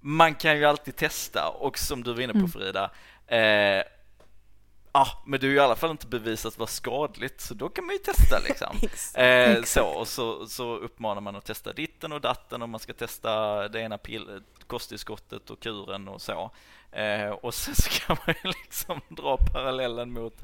man kan ju alltid testa och som du var inne på Mm. Frida, eh, ah, men det är ju i alla fall inte bevisat vara skadligt så då kan man ju testa liksom. Eh, så, och så, så uppmanar man att testa ditten och datten och man ska testa det ena pill- kosttillskottet och kuren och så. Eh, och sen så kan man ju liksom dra parallellen mot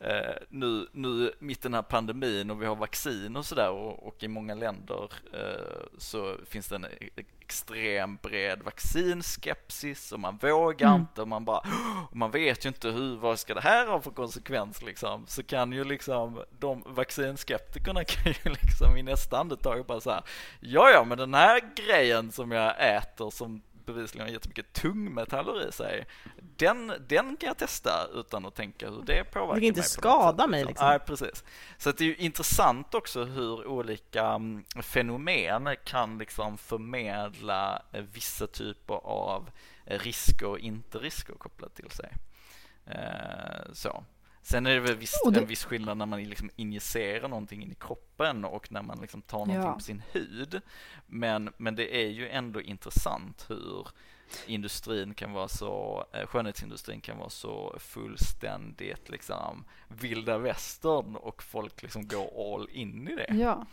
eh, nu, nu mitt i den här pandemin och vi har vaccin och sådär och, och i många länder eh, så finns det en e- extrem bred vaccinskepsis och man vågar Mm. inte och man bara och man vet ju inte hur, vad ska det här ha för konsekvens liksom så kan ju liksom de vaccinskeptikerna kan ju liksom i nästa andetag bara så här ja ja men den här grejen som jag äter som bevisligen har jättemycket tungmetaller i sig den, den kan jag testa utan att tänka hur det påverkar Det kan inte mig skada mig, liksom. liksom. Nej, precis. Så det är ju intressant också hur olika mm, fenomen kan liksom förmedla eh, vissa typer av risker och inte risker kopplat till sig. Eh, Så. Sen är det väl visst, det- en viss skillnad när man liksom injicerar någonting in i kroppen och när man liksom tar någonting Ja. på sin hud. Men, men det är ju ändå intressant hur industrin kan vara så, eh, skönhetsindustrin kan vara så fullständigt liksom vilda västern och folk liksom går all in i det. Ja.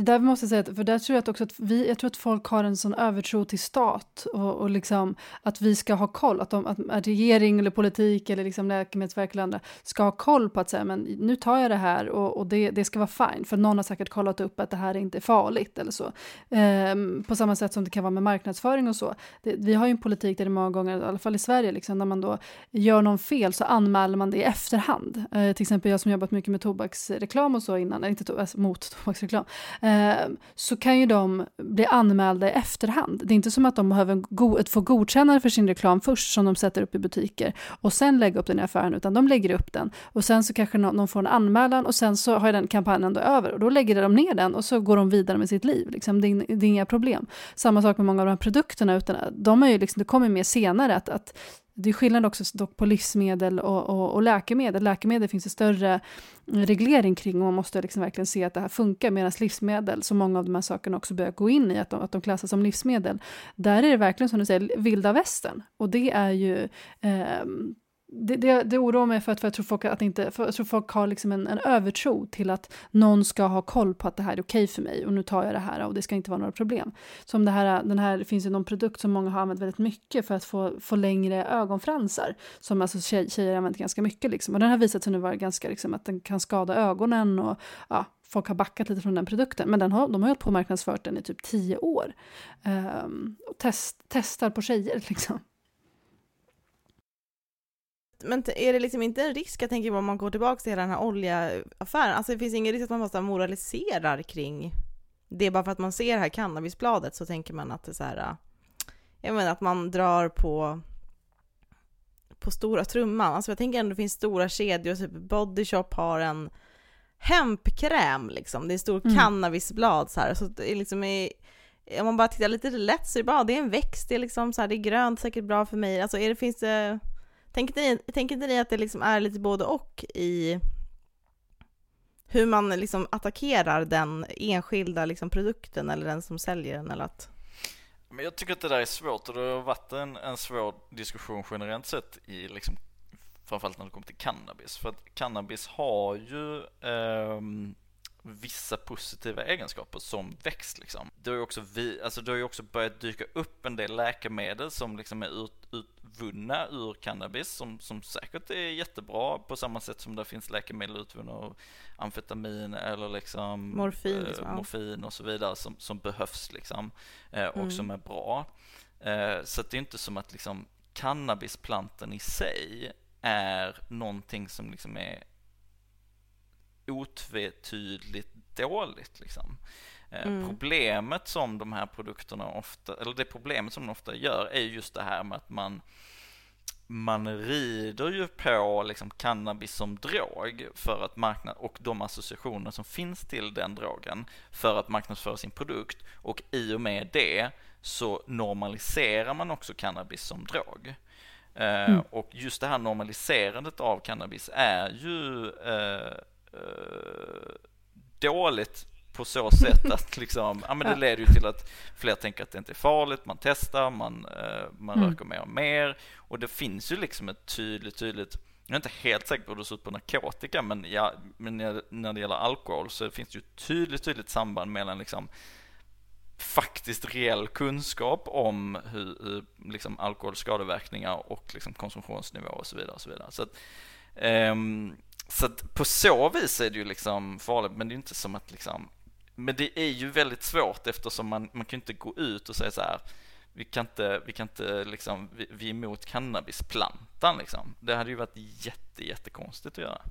Där måste jag säga att, för där tror jag att också att vi, jag tror att folk har en sån övertro till stat och, och liksom att vi ska ha koll, att, de, att, regering eller politik eller liksom läkemedelsverk eller andra ska ha koll på att säga men nu tar jag det här och, och det, det ska vara fine, för någon har säkert kollat upp att det här inte är farligt eller så. Ehm, på samma sätt som det kan vara med marknadsföring och så. Det, vi har ju en politik där det många gånger, i alla fall i Sverige, liksom, när man då gör någon fel så anmäler man det i efterhand. Ehm, till exempel jag som jobbat mycket med tobaksreklam och så innan, eller inte to- alltså, mot tobaksreklam, ehm, Eh, så kan ju de bli anmälda i efterhand. Det är inte som att de behöver go- få godkännande för sin reklam först som de sätter upp i butiker och sen lägga upp den i affären, utan de lägger upp den och sen så kanske någon, någon får en anmälan och sen så har den kampanjen då över och då lägger de ner den och så går de vidare med sitt liv. Liksom. Det, är, det är inga problem. Samma sak med många av de här produkterna, utan de är ju liksom, det kommer mer senare att, att det är skillnad också dock på livsmedel och, och, och läkemedel. Läkemedel finns det större mm, reglering kring och man måste liksom verkligen se att det här funkar. Medan livsmedel, så många av de här sakerna också börjar gå in i att de, att de klassas som livsmedel. Där är det verkligen som du säger, vilda västern. Och det är ju eh, det, det, det oroar mig för att, för jag tror folk, att inte, för jag tror folk har liksom en, en övertro till att någon ska ha koll på att det här är okej för mig och nu tar jag det här och det ska inte vara några problem. Som det här, den här, det finns ju någon produkt som många har använt väldigt mycket för att få, få längre ögonfransar. Som alltså tjej, tjejer har använt ganska mycket liksom. Och den har visat sig nu vara ganska liksom att den kan skada ögonen och ja, folk har backat lite från den produkten. Men den har, de har hållit på och marknadsfört den i typ tio år. Um, och test, testar på tjejer liksom. Men är det liksom inte en risk, jag tänker om man går tillbaka till hela den här oljeaffären, alltså det finns ingen risk att man bara moraliserar kring det bara för att man ser det här cannabisbladet så tänker man att det är så här, jag menar att man drar på på stora trumman. Alltså jag tänker ändå det finns stora kedjor, typ Body Shop har en hempkräm liksom, det är stort Mm. cannabisblad så här, så det är liksom i, om man bara tittar lite lätt så är det bara, det är en växt, det är liksom så här, det är grönt, säkert bra för mig. Alltså är det, finns det, tänker tänker inte ni att det liksom är lite både och i hur man liksom attackerar den enskilda liksom produkten eller den som säljer den eller att Men jag tycker att det där är svårt och det har varit en, en svår diskussion generellt sett i liksom framförallt när det kommer till cannabis. För att cannabis har ju ehm, vissa positiva egenskaper som växt liksom. Det har ju också, vi, alltså det har också börjat dyka upp en del läkemedel som liksom är ut, utvunna ur cannabis som, som säkert är jättebra på samma sätt som det finns läkemedel utvunna av amfetamin eller liksom Morfin, eh, liksom, morfin och så vidare som, som behövs liksom eh, och Mm. som är bra. Eh, så det är inte som att liksom cannabisplanten i sig är någonting som liksom är otvetydigt dåligt liksom. Eh, Mm. Problemet som de här produkterna ofta, eller det problemet som de ofta gör är just det här med att man man rider ju på liksom cannabis som drog för att marknad och de associationer som finns till den drogen för att marknadsföra sin produkt och i och med det så normaliserar man också cannabis som drog. Eh, Mm. Och just det här normaliserandet av cannabis är ju eh, dåligt på så sätt att liksom, ja, men det leder ju till att fler tänker att det inte är farligt, man testar, man, eh, man Mm. röker mer och mer och det finns ju liksom ett tydligt, tydligt jag är inte helt säker på hur det ser ut på narkotika, men, ja, men när, det gäller alkohol så finns det ju ett tydligt, tydligt samband mellan liksom faktiskt reell kunskap om hur, hur liksom alkohols skadeverkningar och liksom konsumtionsnivå och så vidare. Och så vidare. Så, att, ehm, så att på så vis är det ju liksom farligt, men det är ju inte som att liksom men det är ju väldigt svårt eftersom man, man kan ju inte gå ut och säga så här vi kan inte, vi kan inte liksom, vi, vi är emot cannabisplantan liksom. Det hade ju varit jätte, jättekonstigt att göra.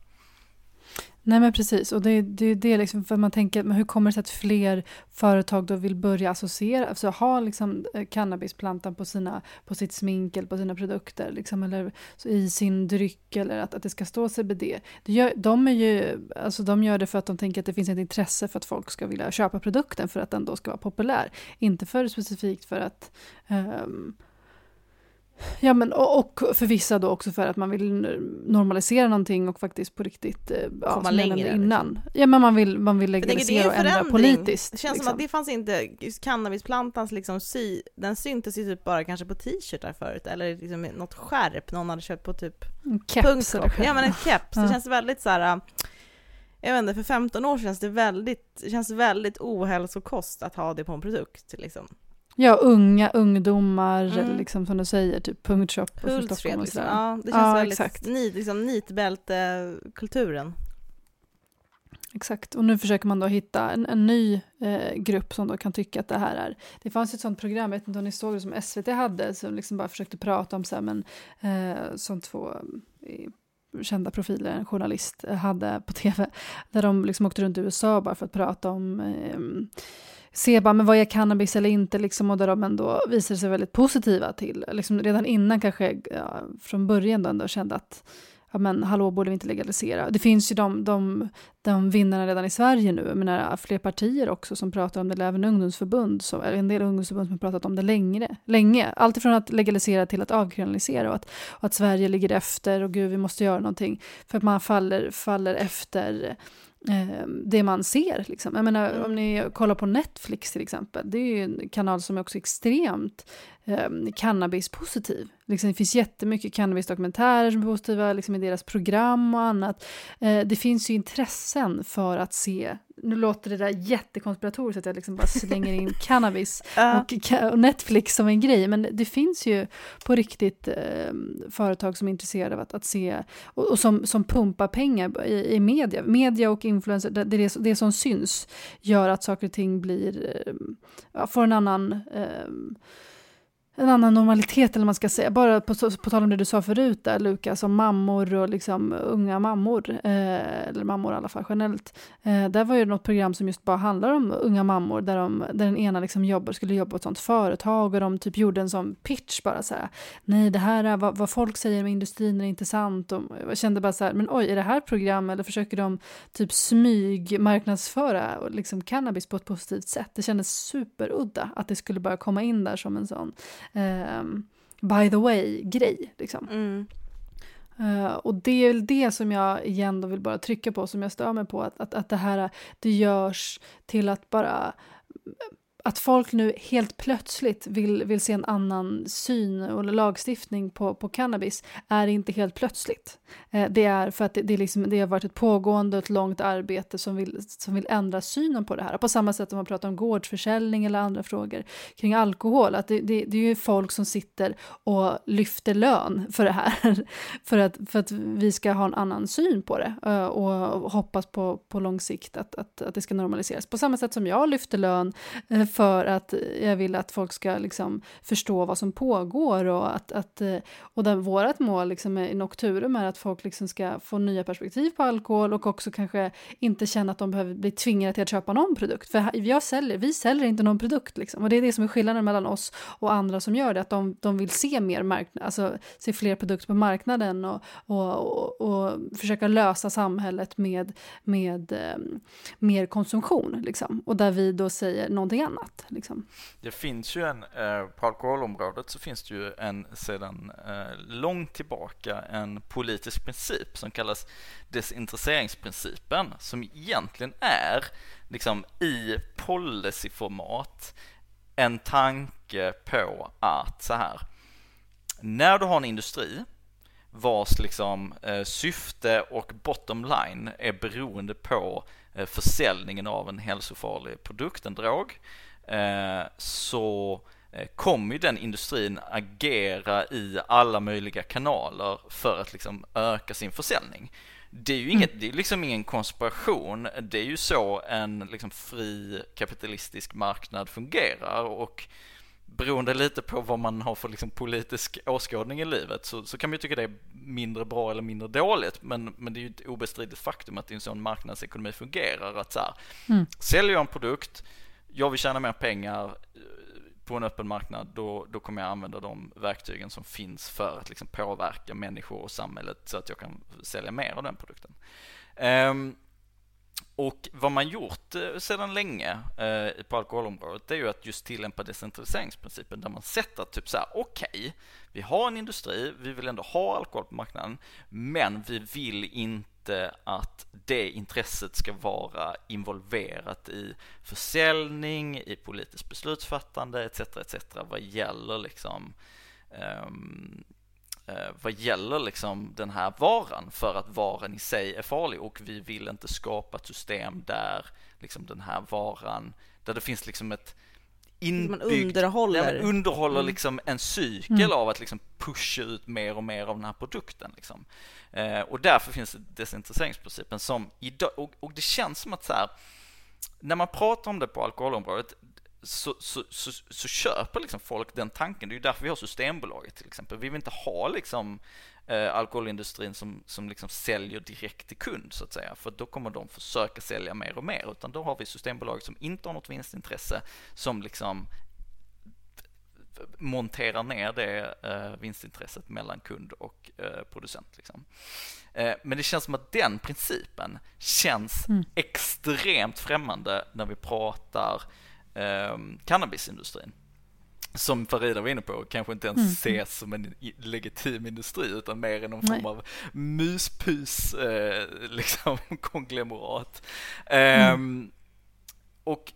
Nej men precis, och det är det, är det liksom, för man tänker, men hur kommer det sig att fler företag då vill börja associera, alltså ha liksom eh, cannabisplantan på, sina, på sitt smink eller på sina produkter, liksom, eller i sin dryck eller att, att det ska stå CBD. Det gör, de, är ju, alltså de gör det för att de tänker att det finns ett intresse för att folk ska vilja köpa produkten för att den då ska vara populär. Inte för specifikt för att um, Ja, men och, och för vissa då också för att man vill normalisera någonting och faktiskt på riktigt eh, ja, Komma längre, nämnde liksom. innan. Ja, men man vill, man vill legalisera och ändra politiskt. Det känns liksom. som att det fanns inte, just cannabisplantans liksom sy, den syntes ju typ bara kanske på t-shirtar förut, eller liksom något skärp någon hade köpt på typ En keps Ja men en keps, det känns väldigt så här. äh, jag vet inte, för 15 år känns det väldigt, känns väldigt ohälsokost att ha det på en produkt liksom. Ja, unga ungdomar, Mm. liksom som du säger, typ punktshop och för Pulsfred Stockholm och liksom. sådär. Ja, det känns Ja, väldigt exakt. nit, liksom nitbältekulturen. Exakt, och nu försöker man då hitta en, en ny eh, grupp som då kan tycka att det här är... Det fanns ett sånt program, jag vet inte om ni såg det, som SVT hade, som liksom bara försökte prata om så här, men eh, som två eh, kända profiler, en journalist, eh, hade på tv, där de liksom åkte runt i USA bara för att prata om eh, se bara, men vad är cannabis eller inte, liksom, och där de ändå visade sig väldigt positiva till, liksom redan innan kanske, ja, från början då ändå kände att ja men hallå, borde vi inte legalisera? Det finns ju de, de, de vinnarna redan i Sverige nu, jag menar fler partier också som pratar om det, eller även ungdomsförbund, som, eller en del ungdomsförbund som har pratat om det längre. länge. Alltifrån att legalisera till att avkriminalisera och att, och att Sverige ligger efter och gud, vi måste göra någonting. För att man faller, faller efter eh, det man ser. Liksom. Jag menar, Mm. om ni kollar på Netflix till exempel, det är ju en kanal som är också extremt eh, cannabispositiv. Liksom, det finns jättemycket cannabisdokumentärer som är positiva liksom, i deras program och annat. Eh, det finns ju intressen för att se, nu låter det där jättekonspiratoriskt att jag liksom bara slänger in cannabis och, Netflix som en grej, men det finns ju på riktigt eh, företag som är intresserade av att, att se och, och som, som pumpar pengar i, i media. Media och influencer, det, det, det som syns gör att saker och ting blir, eh, får en annan eh, en annan normalitet eller man ska säga. Bara på, på tal om det du sa förut där Lukas, om mammor och liksom unga mammor, eh, eller mammor i alla fall generellt. Eh, där var ju något program som just bara handlar om unga mammor där, de, där den ena liksom jobbar, skulle jobba på ett sånt företag och de typ gjorde en sån pitch bara så här. Nej, det här är vad, vad folk säger med industrin är inte sant. Och jag kände bara så här, men oj, är det här program eller försöker de typ smygmarknadsföra liksom cannabis på ett positivt sätt? Det kändes superudda att det skulle bara komma in där som en sån ehm, by the way-grej. Liksom. Mm. Eh, och det är väl det som jag igen då vill bara trycka på, som jag stör mig på, att, att, att det här det görs till att bara att folk nu helt plötsligt vill, vill se en annan syn och lagstiftning på, på cannabis är inte helt plötsligt. Eh, det är för att det, det, är liksom, det har varit ett pågående och ett långt arbete som vill, som vill ändra synen på det här. På samma sätt som man pratar om gårdsförsäljning eller andra frågor kring alkohol. Att det, det, det är ju folk som sitter och lyfter lön för det här. för, att, för att vi ska ha en annan syn på det eh, och hoppas på, på lång sikt att, att, att det ska normaliseras. På samma sätt som jag lyfter lön eh, för att jag vill att folk ska liksom förstå vad som pågår och att, att eh, och där vårt mål liksom i Nocturum är att folk liksom ska få nya perspektiv på alkohol och också kanske inte känna att de behöver bli tvingade till att köpa någon produkt. För jag säljer, vi säljer inte någon produkt liksom. och det är det som är skillnaden mellan oss och andra som gör det, att de, de vill se mer marknad, alltså se fler produkter på marknaden och, och, och, och försöka lösa samhället med, med eh, mer konsumtion liksom. och där vi då säger någonting annat annat. Liksom. Det finns ju en, eh, på alkoholområdet så finns det ju en sedan eh, långt tillbaka en politisk princip som kallas desintresseringsprincipen som egentligen är liksom i policyformat en tanke på att så här när du har en industri vars liksom eh, syfte och bottom line är beroende på eh, försäljningen av en hälsofarlig produkt, en drog, så eh, kommer ju den industrin agera i alla möjliga kanaler för att liksom öka sin försäljning. Det är ju inget, mm. det är liksom ingen konspiration, det är ju så en liksom fri kapitalistisk marknad fungerar och beroende lite på vad man har för liksom politisk åskådning i livet så, så kan man ju tycka det är mindre bra eller mindre dåligt men, men det är ju ett obestridligt faktum att det är en sån marknadsekonomi fungerar att så här, mm. säljer jag en produkt, jag vill tjäna mer pengar eh, på en öppen marknad då, då kommer jag använda de verktygen som finns för att liksom påverka människor och samhället så att jag kan sälja mer av den produkten. Um, och vad man gjort eh, sedan länge eh, på alkoholområdet det är ju att just tillämpa decentraliseringsprincipen där man sätter typ så här, okej, okay, vi har en industri, vi vill ändå ha alkohol på marknaden, men vi vill inte att det intresset ska vara involverat i försäljning, i politiskt beslutsfattande etc. etc. vad gäller liksom um, vad gäller liksom den här varan för att varan i sig är farlig och vi vill inte skapa ett system där liksom den här varan, där det finns liksom ett inbyggd, man underhåller, man underhåller mm. liksom en cykel mm. av att liksom pusha ut mer och mer av den här produkten. Liksom. Eh, och därför finns det desintresseringsprincipen som idag, och, och det känns som att så här, när man pratar om det på alkoholområdet, så, så, så, så, köper liksom folk den tanken. Det är ju därför vi har Systembolaget till exempel. Vi vill inte ha liksom eh, alkoholindustrin som, som liksom säljer direkt till kund så att säga. För då kommer de försöka sälja mer och mer. Utan då har vi Systembolaget som inte har något vinstintresse som liksom monterar ner det eh, vinstintresset mellan kund och eh, producent. Liksom. Eh, men det känns som att den principen känns mm. extremt främmande när vi pratar eh, cannabisindustrin. Som Farida var inne på, kanske inte ens mm. ses som en legitim industri utan mer än någon Nej. form av muspus eh, liksom konglomerat. Mm. Och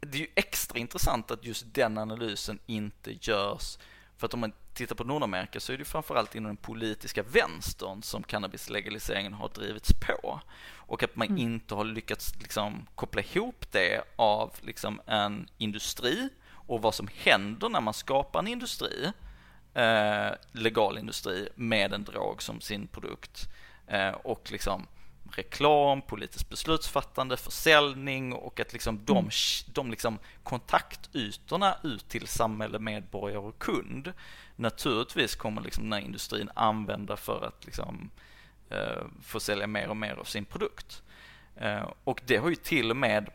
det är ju extra intressant att just den analysen inte görs för att om man tittar på Nordamerika så är det framförallt inom den politiska vänstern som cannabislegaliseringen har drivits på. Och att man mm. inte har lyckats liksom koppla ihop det av liksom en industri och vad som händer när man skapar en industri, eh, legal industri, med en drog som sin produkt. Eh, och liksom reklam, politiskt beslutsfattande, försäljning och att liksom de, mm. de liksom kontaktytorna ut till samhälle, medborgare och kund naturligtvis kommer liksom den här industrin använda för att liksom, eh, få sälja mer och mer av sin produkt. Eh, och det har ju till och med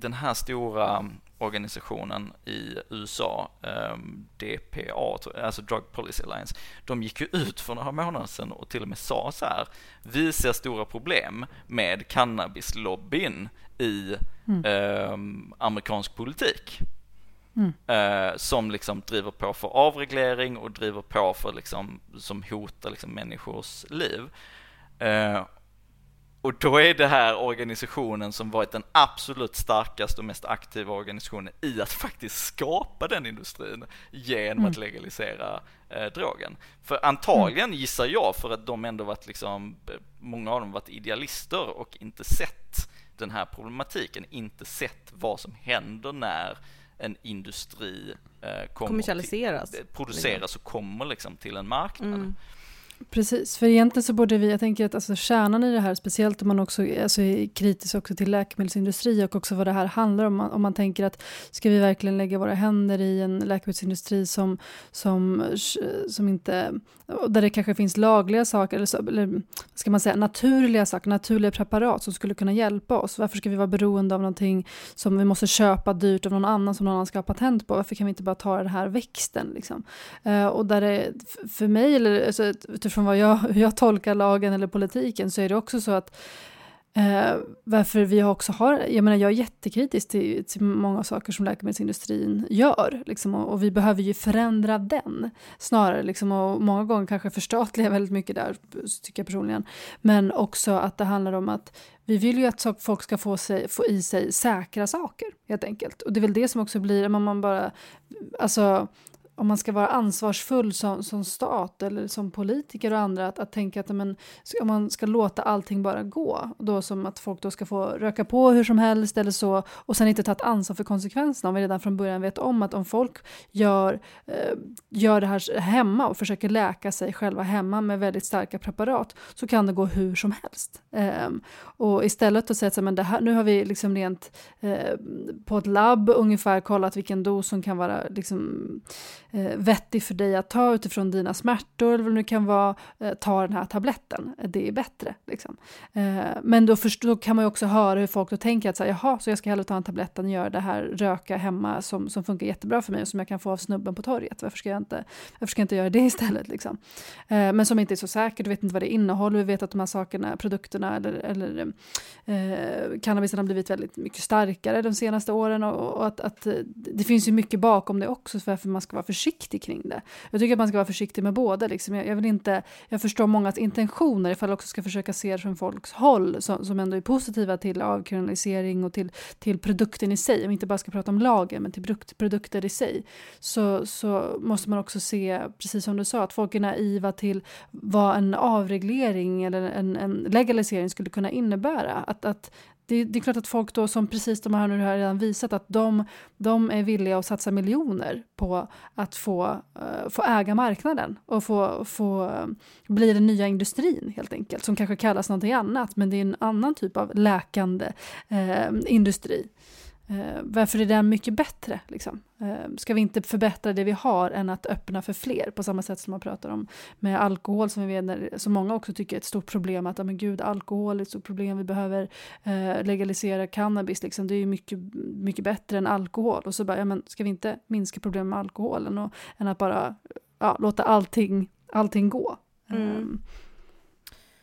den här stora organisationen i USA, um, DPA, alltså Drug Policy Alliance, de gick ju ut för några månader sedan och till och med sa så här, vi ser stora problem med cannabislobbyn i mm. um, amerikansk politik. Mm. Uh, som liksom driver på för avreglering och driver på för liksom, som hotar liksom människors liv. Uh, och då är det här organisationen som varit den absolut starkaste och mest aktiva organisationen i att faktiskt skapa den industrin genom mm. att legalisera eh, drogen. För antagligen mm. gissar jag för att de ändå varit liksom, många av dem varit idealister och inte sett den här problematiken, inte sett vad som händer när en industri eh, kommersialiseras, till, produceras och kommer liksom till en marknad. Mm. Precis, för egentligen så borde vi, jag tänker att alltså kärnan i det här, speciellt om man också alltså är kritisk också till läkemedelsindustri och också vad det här handlar om, om man tänker att ska vi verkligen lägga våra händer i en läkemedelsindustri som, som, som inte, där det kanske finns lagliga saker, eller, så, eller ska man säga naturliga saker, naturliga preparat som skulle kunna hjälpa oss. Varför ska vi vara beroende av någonting som vi måste köpa dyrt av någon annan som någon annan ska ha patent på? Varför kan vi inte bara ta den här växten? Liksom? Uh, och där det, för mig, eller alltså, utifrån vad jag, hur jag tolkar lagen eller politiken så är det också så att Eh, varför vi också har, jag menar jag är jättekritisk till, till många saker som läkemedelsindustrin gör. Liksom, och, och, vi behöver ju förändra den snarare. Liksom, och många gånger kanske förstatliga väldigt mycket där, tycker jag personligen. Men också att det handlar om att vi vill ju att folk ska få, sig, få i sig säkra saker helt enkelt. Och det är väl det som också blir, man, man bara, alltså om man ska vara ansvarsfull som, som stat eller som politiker och andra att, att tänka att men, om man ska låta allting bara gå, då som att folk då ska få röka på hur som helst eller så och sen inte ta ett ansvar för konsekvenserna om vi redan från början vet om att om folk gör, eh, gör det här hemma och försöker läka sig själva hemma med väldigt starka preparat så kan det gå hur som helst. Eh, och istället att säga att men det här, nu har vi liksom rent eh, på ett labb ungefär kollat vilken dos som kan vara liksom Eh, vettig för dig att ta utifrån dina smärtor eller vad det nu kan vara, eh, ta den här tabletten. Det är bättre. Liksom. Eh, men då, först, då kan man ju också höra hur folk då tänker att så här, jaha, så jag ska hellre ta en tablett än göra det här röka hemma som, som funkar jättebra för mig och som jag kan få av snubben på torget. Varför ska jag inte, varför ska jag inte göra det istället? Liksom? Eh, men som inte är så säkert, du vet inte vad det innehåller, vi vet att de här sakerna, produkterna eller, eller eh, cannabisen har blivit väldigt mycket starkare de senaste åren och, och att, att, eh, det finns ju mycket bakom det också för varför man ska vara för försiktig kring det. Jag tycker att man ska vara försiktig med båda. Liksom. Jag, jag, vill inte, jag förstår mångas intentioner ifall jag också ska försöka se det från folks håll som, som ändå är positiva till avkriminalisering och till, till produkten i sig. Om vi inte bara ska prata om lagen men till produkt, produkter i sig. Så, så måste man också se, precis som du sa, att folk är naiva till vad en avreglering eller en, en legalisering skulle kunna innebära. Att, att det, det, är klart att folk då som precis de här nu har redan visat att de, de är villiga att satsa miljoner på att få, uh, få äga marknaden och få, få uh, bli den nya industrin helt enkelt som kanske kallas någonting annat men det är en annan typ av läkande uh, industri. Eh, varför är den mycket bättre? Liksom? Eh, ska vi inte förbättra det vi har än att öppna för fler? På samma sätt som man pratar om med alkohol som vi vet, som många också tycker är ett stort problem. Att men gud, alkohol är ett stort problem, vi behöver eh, legalisera cannabis. Liksom. Det är ju mycket, mycket bättre än alkohol. Och så bara, ja, men ska vi inte minska problemen med alkoholen och, än att bara ja, låta allting, allting gå? Mm.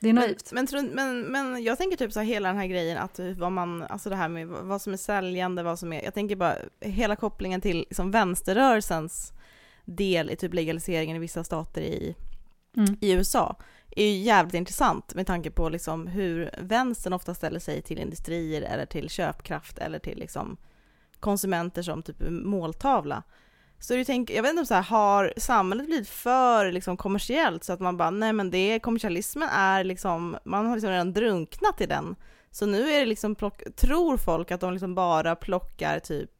Det är naivt. Men, men, men, men jag tänker typ så här hela den här grejen att vad man, alltså det här med vad som är säljande, vad som är, jag tänker bara hela kopplingen till liksom vänsterrörelsens del i typ legaliseringen i vissa stater i, mm. i USA är ju jävligt intressant med tanke på liksom hur vänstern ofta ställer sig till industrier eller till köpkraft eller till liksom konsumenter som typ måltavla. Så du tänker, jag vet inte om så här, har samhället blivit för liksom, kommersiellt så att man bara, nej men det, kommersialismen är liksom, man har liksom redan drunknat i den. Så nu är det liksom, plock, tror folk att de liksom bara plockar typ,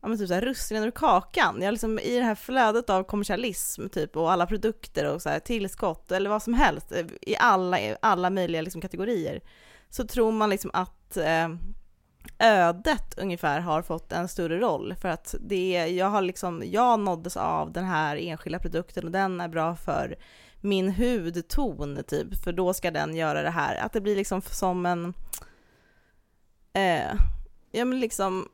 ja men typ såhär russinen ur kakan. Jag liksom, I det här flödet av kommersialism typ och alla produkter och så här, tillskott eller vad som helst i alla, alla möjliga liksom, kategorier så tror man liksom att eh, ödet ungefär har fått en större roll för att det, jag har liksom, jag nåddes av den här enskilda produkten och den är bra för min hudton typ, för då ska den göra det här. Att det blir liksom som en, eh, ja men liksom,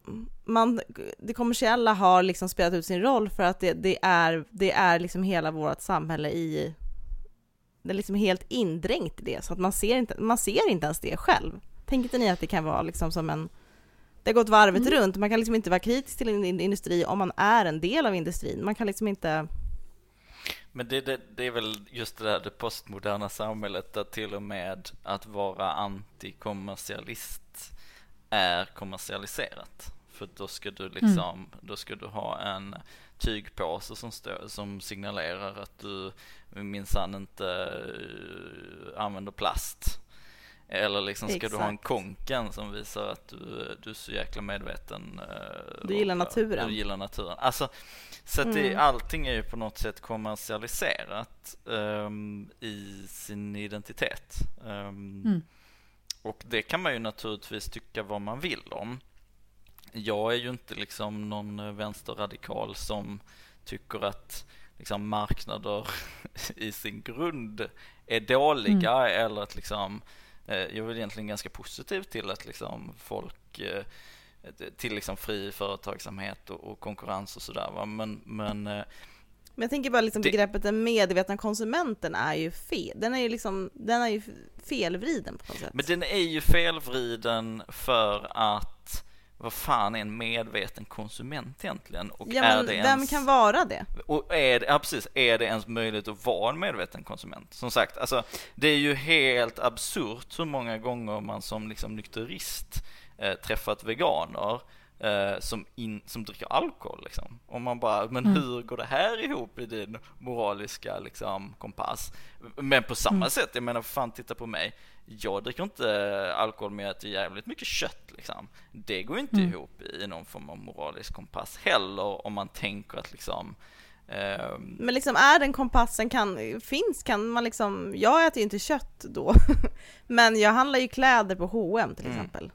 man, det kommersiella har liksom spelat ut sin roll för att det, det är, det är liksom hela vårt samhälle i, det är liksom helt indränkt i det så att man ser inte, man ser inte ens det själv. Tänker inte ni att det kan vara liksom som en det har gått varvet mm. runt. Man kan liksom inte vara kritisk till en industri om man är en del av industrin. Man kan liksom inte... Men det, det, det är väl just det där det postmoderna samhället där till och med att vara antikommersialist är kommersialiserat. För då ska du liksom, mm. då ska du ha en tygpåse som, stå, som signalerar att du minsann inte uh, använder plast. Eller liksom ska Exakt. du ha en konken som visar att du, du är så jäkla medveten. Du gillar naturen. Du gillar naturen. Alltså, så att det, mm. allting är ju på något sätt kommersialiserat um, i sin identitet. Um, mm. Och det kan man ju naturligtvis tycka vad man vill om. Jag är ju inte liksom någon vänsterradikal som tycker att liksom marknader i sin grund är dåliga mm. eller att liksom Eh, jag är väl egentligen ganska positiv till att liksom folk eh, till liksom fri företagsamhet och, konkurrens och sådär. Men, men eh, Men jag tänker bara liksom Det- begreppet den medvetna konsumenten är ju fel. Den är ju liksom, den är ju felvriden på något sätt. Men den är ju felvriden för att vad fan är en medveten konsument egentligen? Och ja, är det vem ens, kan vara det? och är det, ja, precis, är det ens möjligt att vara en medveten konsument? Som sagt, alltså det är ju helt absurt hur många gånger man som liksom nykterist eh, träffat veganer eh, som, in, som dricker alkohol liksom. Och man bara, men Mm. hur går det här ihop i din moraliska liksom kompass? Men på samma Mm. sätt, jag menar fan titta på mig. Jag dricker inte alkohol men jag äter jävligt mycket kött liksom. Det går inte Mm. ihop i någon form av moralisk kompass heller om man tänker att liksom ehm, Men liksom är den kompassen kan, finns, kan man liksom, jag äter ju inte kött då, men jag handlar ju kläder på H&M till Mm. exempel.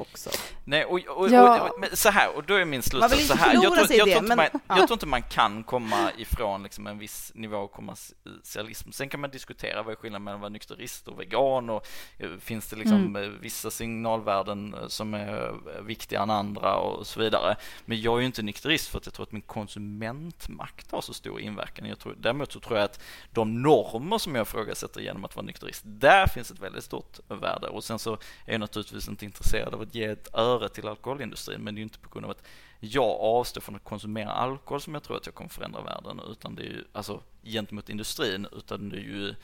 Också. Nej, och, och, Ja. och, så här, och då är min Man slutsats vill så inte här. Jag tror, jag, det, tror inte men- man, ja. jag tror inte man kan komma ifrån liksom en viss nivå av kommersialism. Sen kan man diskutera vad är skillnaden mellan att vara nykterist och vegan och eh, finns det liksom Mm. eh, vissa signalvärden eh, som är viktigare än andra och så vidare. Men jag är ju inte nykterist för att jag tror att min konsumentmakt har så stor inverkan. Jag tror, däremot så tror jag att de normer som jag ifrågasätter genom att vara nykterist, där finns ett väldigt stort värde. Och sen så är jag naturligtvis inte intresserad av att ge ett öre till alkoholindustrin, men det är ju inte på grund av att jag avstår från att konsumera alkohol som jag tror att jag kommer förändra världen, utan det är ju alltså gentemot industrin, utan det är ju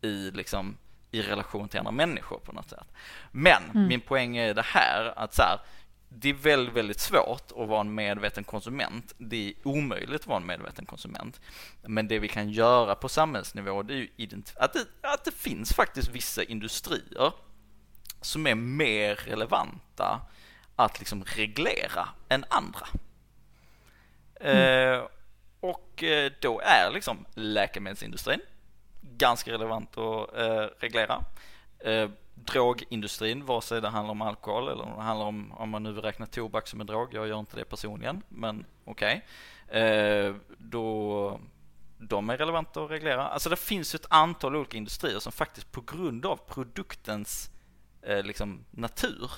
i liksom i relation till andra människor på något sätt. Men Mm. min poäng är det här att så här, det är väldigt, väldigt svårt att vara en medveten konsument. Det är omöjligt att vara en medveten konsument. Men det vi kan göra på samhällsnivå det är ju att, det, att det finns faktiskt vissa industrier som är mer relevanta att liksom reglera än andra. Eh, och eh, då är liksom läkemedelsindustrin ganska relevant att eh, reglera. Eh, drogindustrin, vare sig det handlar om alkohol eller om det handlar om, om man nu vill räkna tobak som en drog, jag gör inte det personligen, men okej. Eh, då de är relevanta att reglera. Alltså det finns ett antal olika industrier som faktiskt på grund av produktens Eh, liksom natur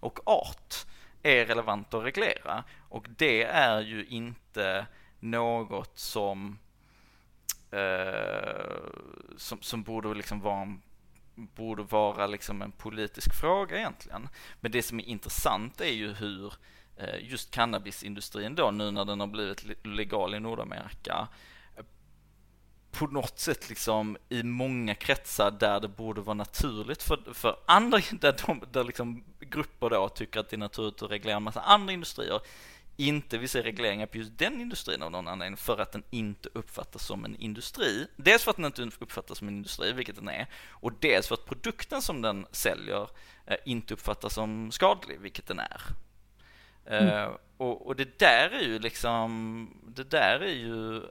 och art är relevant att reglera. Och det är ju inte något som eh, som, som borde liksom vara en borde vara liksom en politisk fråga egentligen. Men det som är intressant är ju hur eh, just cannabisindustrin då nu när den har blivit legal i Nordamerika eh, på något sätt liksom i många kretsar där det borde vara naturligt för, för andra, där, de, där liksom grupper då tycker att det är naturligt att reglera en massa andra industrier inte vill se regleringar på just den industrin av någon anledning för att den inte uppfattas som en industri. Dels för att den inte uppfattas som en industri, vilket den är, och dels för att produkten som den säljer eh, inte uppfattas som skadlig, vilket den är. Eh, och, och det där är ju liksom, det där är ju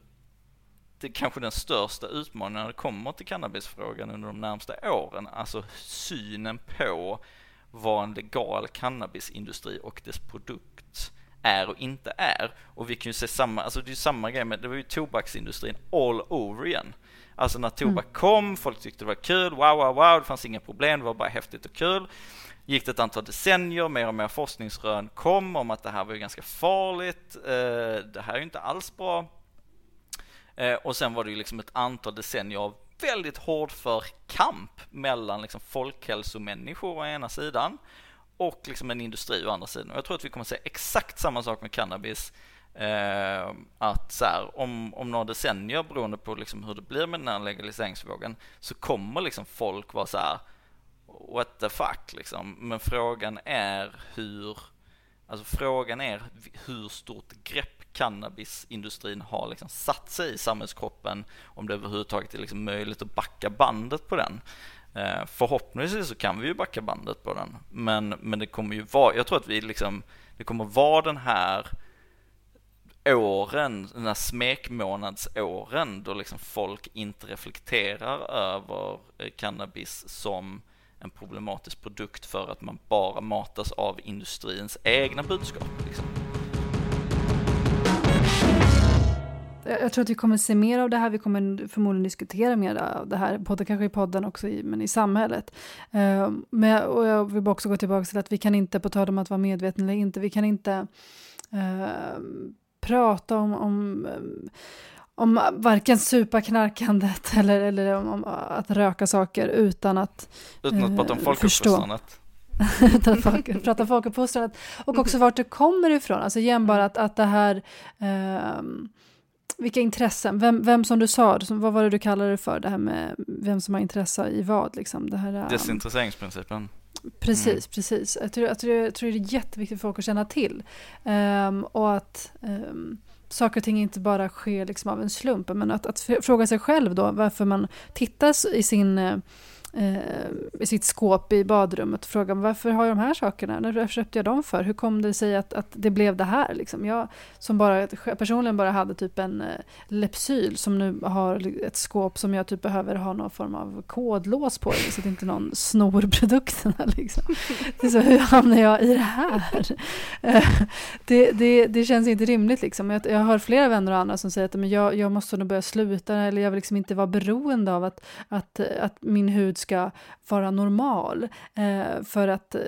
det är kanske den största utmaningen när det kommer till cannabisfrågan under de närmsta åren, alltså synen på vad en legal cannabisindustri och dess produkt är och inte är. Och vi kan ju se samma, alltså det är ju samma grej med, det var ju tobaksindustrin all over igen. Alltså när tobak kom, folk tyckte det var kul, wow, wow, wow, det fanns inga problem, det var bara häftigt och kul. Gick det ett antal decennier, mer och mer forskningsrön kom om att det här var ju ganska farligt, eh, det här är ju inte alls bra. Eh, och sen var det ju liksom ett antal decennier av väldigt hårdför kamp mellan liksom folkhälsomänniskor å ena sidan och liksom en industri å andra sidan. Och jag tror att vi kommer att se exakt samma sak med cannabis. Eh, att så här, om, om några decennier, beroende på liksom hur det blir med den här legaliseringsvågen, så kommer liksom folk vara så här, what the fuck liksom. Men frågan är hur, alltså frågan är hur stort grepp cannabisindustrin har liksom satt sig i samhällskroppen, om det överhuvudtaget är liksom möjligt att backa bandet på den. Eh, förhoppningsvis så kan vi ju backa bandet på den, men, men det kommer ju vara, jag tror att vi liksom, det kommer vara den här åren, den här smekmånadsåren då liksom folk inte reflekterar över eh, cannabis som en problematisk produkt för att man bara matas av industrins egna budskap. Liksom. Jag tror att vi kommer se mer av det här. Vi kommer förmodligen diskutera mer av det här, både kanske i podden också, i, men i samhället. Eh, men jag, och jag vill också gå tillbaka till att vi kan inte, på tal om att vara medveten eller inte, vi kan inte eh, prata om, om, om varken supaknarkandet eller, eller om, om att röka saker utan att Utan att prata om folkuppfostrandet. utan folk, prata folkuppfostrandet och också vart det kommer ifrån. Alltså igen bara att, att det här ehm, vilka intressen, vem, vem som du sa, vad var det du kallade det för, det här med vem som har intresse i vad liksom. Det här, ehm, Desintresseringsprincipen. Precis, precis. Jag tror, jag, tror, jag tror det är jätteviktigt för folk att känna till. Ehm, och att um, saker och ting inte bara sker liksom av en slump. Men att, att fråga sig själv då varför man tittar i, sin, eh, Eh, i sitt skåp i badrummet och frågar varför har jag de här sakerna? När köpte jag dem för? Hur kom det sig att, att det blev det här? Liksom? Jag som bara, personligen bara hade typ en eh, Lepsyl som nu har ett skåp som jag typ behöver ha någon form av kodlås på så att inte någon snor produkterna. Liksom. Det är så, hur hamnar jag i det här? Eh, det, det, det känns inte rimligt. Liksom. Jag, jag har flera vänner och andra som säger att men jag, jag måste nog börja sluta eller jag vill liksom inte vara beroende av att, att, att min hud ska vara normal. Eh, för att, eh,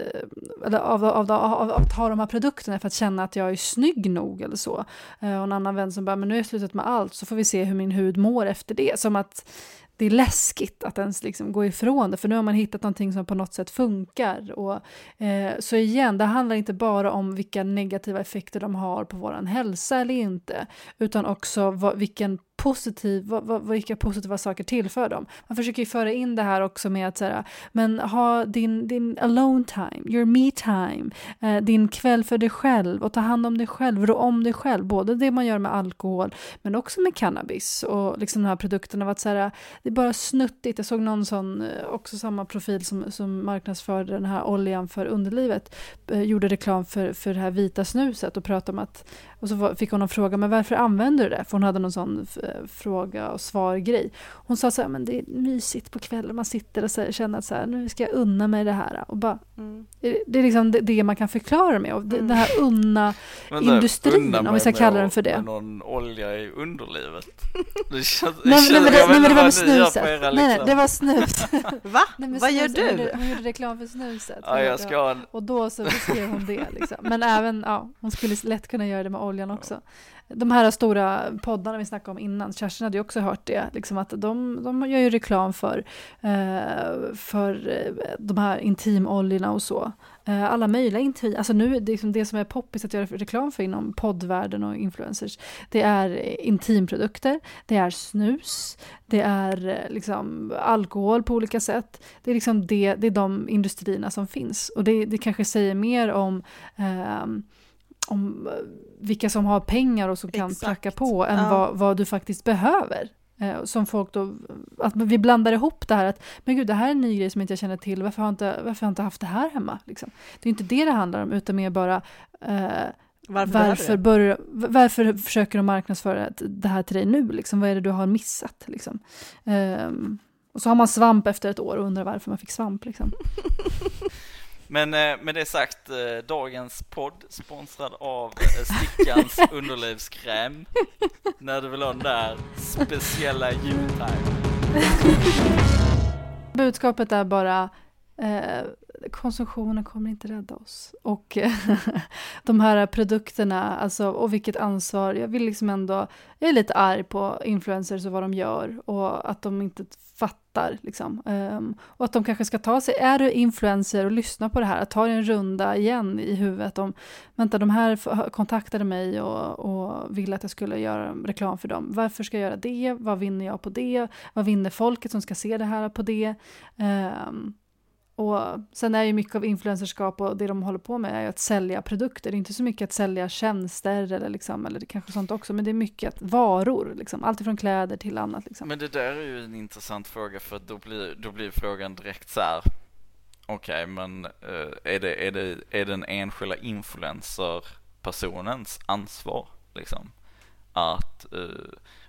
eller av, av, av, av att ha de här produkterna för att känna att jag är snygg nog eller så. Eh, och en annan vän som bara, men nu är jag slutat med allt så får vi se hur min hud mår efter det. Som att det är läskigt att ens liksom gå ifrån det, för nu har man hittat någonting som på något sätt funkar. Och, eh, så igen, det handlar inte bara om vilka negativa effekter de har på vår hälsa eller inte, utan också vad, vilken positiv, vad, vad, vilka positiva saker tillför dem. Man försöker ju föra in det här också med att säga, men ha din, din alone time, your me time, eh, din kväll för dig själv och ta hand om dig själv, rå om dig själv, både det man gör med alkohol men också med cannabis och liksom de här produkterna av att säga, det är bara snuttigt. Jag såg någon sån, eh, också samma profil som, som marknadsförde den här oljan för underlivet, eh, gjorde reklam för, för det här vita snuset och pratade om att, och så fick hon en fråga, men varför använder du det? För hon hade någon sån eh, fråga och svar-grej. Hon sa så här, men det är mysigt på kvällen, man sitter och så här, känner att så här, nu ska jag unna mig det här. Och bara, Mm. det är liksom det, det man kan förklara med. Och det, Mm. den här unna industrin, unna om vi ska kalla den för det. med någon olja i underlivet. Det känns, Nej, nej, men det, nej, men det var med gör snuset. era, Nej, nej, liksom. det var snus. Va? Nej, Vad gör snus, Hon du? gjorde, hon gjorde reklam för snuset. Ja, jag ska Och då så beskrev hon det. Liksom. Men även, ja, hon skulle lätt kunna göra det med oljan också. De här stora poddarna vi snackade om innan, Kerstin hade ju också hört det, liksom att de, de gör ju reklam för, eh, för eh, de här intimoljorna och så. Eh, alla möjliga intim, alltså nu, det, liksom det som är poppis att göra reklam för inom poddvärlden och influencers, det är intimprodukter, det är snus, det är eh, liksom alkohol på olika sätt. Det är liksom det, det är de industrierna som finns. Och det, det kanske säger mer om eh, om eh, vilka som har pengar och som kan Exakt. pracka på än Ja. vad, vad du faktiskt behöver. Eh, som folk då, att vi blandar ihop det här att men gud det här är en ny grej som inte jag känner till, varför har jag inte, varför har jag inte haft det här hemma? Liksom. Det är inte det det handlar om utan mer bara eh, Varför, varför, börjar, varför försöker de marknadsföra det här till dig nu? Liksom? Vad är det du har missat? Liksom? Ehm, och så har man svamp efter ett år och undrar varför man fick svamp. Liksom. Men eh, med det sagt, eh, dagens podd sponsrad av eh, Stickans underlivskräm. När du vill ha den där speciella you-time. Budskapet är bara eh, konsumtionen kommer inte rädda oss. Och de här produkterna, alltså, och vilket ansvar. Jag vill liksom ändå, jag är lite arg på influencers och vad de gör och att de inte fattar. Liksom. Um, och att de kanske ska ta sig, är du influencer och lyssna på det här, att ta dig en runda igen i huvudet om, vänta de här kontaktade mig och, och ville att jag skulle göra reklam för dem. Varför ska jag göra det? Vad vinner jag på det? Vad vinner folket som ska se det här på det? Um, och sen är ju mycket av influencerskap och det de håller på med är ju att sälja produkter. Det är inte så mycket att sälja tjänster eller, liksom, eller det kanske sånt också, men det är mycket att, varor, liksom, allt ifrån kläder till annat. Liksom. Men det där är ju en intressant fråga för då blir, då blir frågan direkt så här. Okej, men eh, är, det, är, det, är den enskilda influencerpersonens ansvar liksom? Att uh,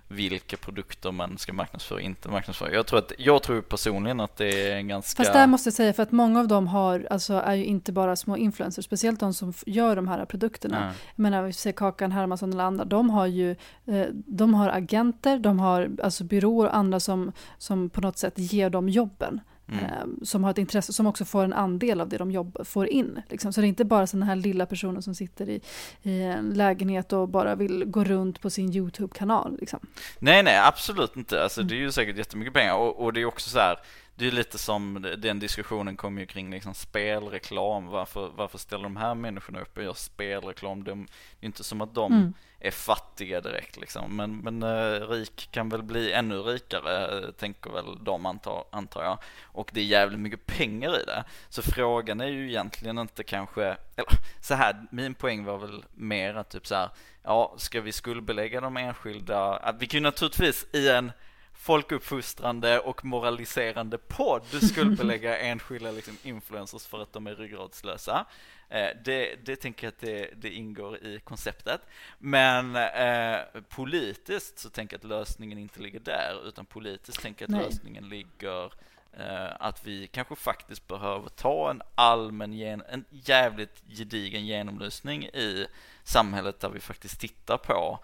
vilka produkter man ska marknadsföra och inte marknadsföra. Jag tror, att, jag tror personligen att det är en ganska... Fast där måste jag säga, för att många av dem har, alltså, är ju inte bara små influencers, speciellt de som gör de här produkterna. Ja. Jag menar, vi ser Kakan Hermansson eller andra, de har ju eh, de har agenter, de har alltså byråer och andra som, som på något sätt ger dem jobben. Mm. eh, som har ett intresse, som också får en andel av det de jobb, får in. Liksom. Så det är inte bara den här lilla personen som sitter i, i en lägenhet och bara vill gå runt på sin YouTube-kanal. Liksom. Nej, nej, absolut inte. Alltså, Mm. Det är ju säkert jättemycket pengar och, och det är också så här, det är lite som den diskussionen kom ju kring liksom spelreklam. Varför, varför ställer de här människorna upp och gör spelreklam? De, det är inte som att de Mm. är fattiga direkt liksom. Men, men eh, rik kan väl bli ännu rikare, eh, tänker väl de antar, antar jag. Och det är jävligt mycket pengar i det. Så frågan är ju egentligen inte kanske, eller så här, min poäng var väl mer att typ så här, ja, ska vi skuldbelägga de enskilda? Att vi kan ju naturligtvis i en folkuppfostrande och moraliserande podd skuldbelägga enskilda liksom, influencers för att de är ryggradslösa. Eh, det, det tänker jag att det, det ingår i konceptet. Men eh, politiskt så tänker jag att lösningen inte ligger där, utan politiskt tänker jag att Nej. lösningen ligger eh, att vi kanske faktiskt behöver ta en allmän, gen, en jävligt gedigen genomlysning i samhället där vi faktiskt tittar på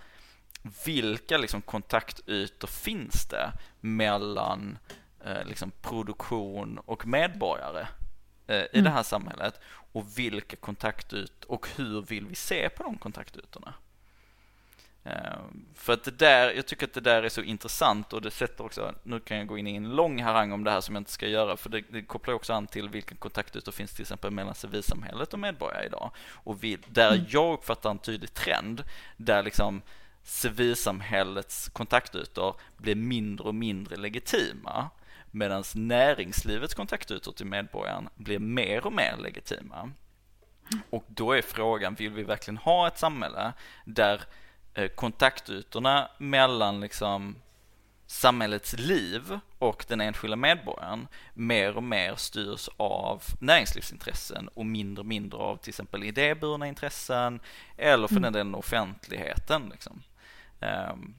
vilka liksom kontaktytor finns det mellan eh, liksom produktion och medborgare eh, i Mm. det här samhället och vilka kontaktytor och hur vill vi se på de kontaktytorna? Eh, för att det där, jag tycker att det där är så intressant och det sätter också, nu kan jag gå in i en lång harang om det här som jag inte ska göra för det, det kopplar också an till vilka kontaktytor finns till exempel mellan civilsamhället och medborgare idag. Och vi, där Mm. jag uppfattar en tydlig trend där liksom civilsamhällets kontaktytor blir mindre och mindre legitima medan näringslivets kontaktytor till medborgaren blir mer och mer legitima. Och då är frågan, vill vi verkligen ha ett samhälle där eh, kontaktytorna mellan liksom samhällets liv och den enskilda medborgaren mer och mer styrs av näringslivsintressen och mindre och mindre av till exempel idéburna intressen eller för Mm. den delen offentligheten. Liksom. Ehm,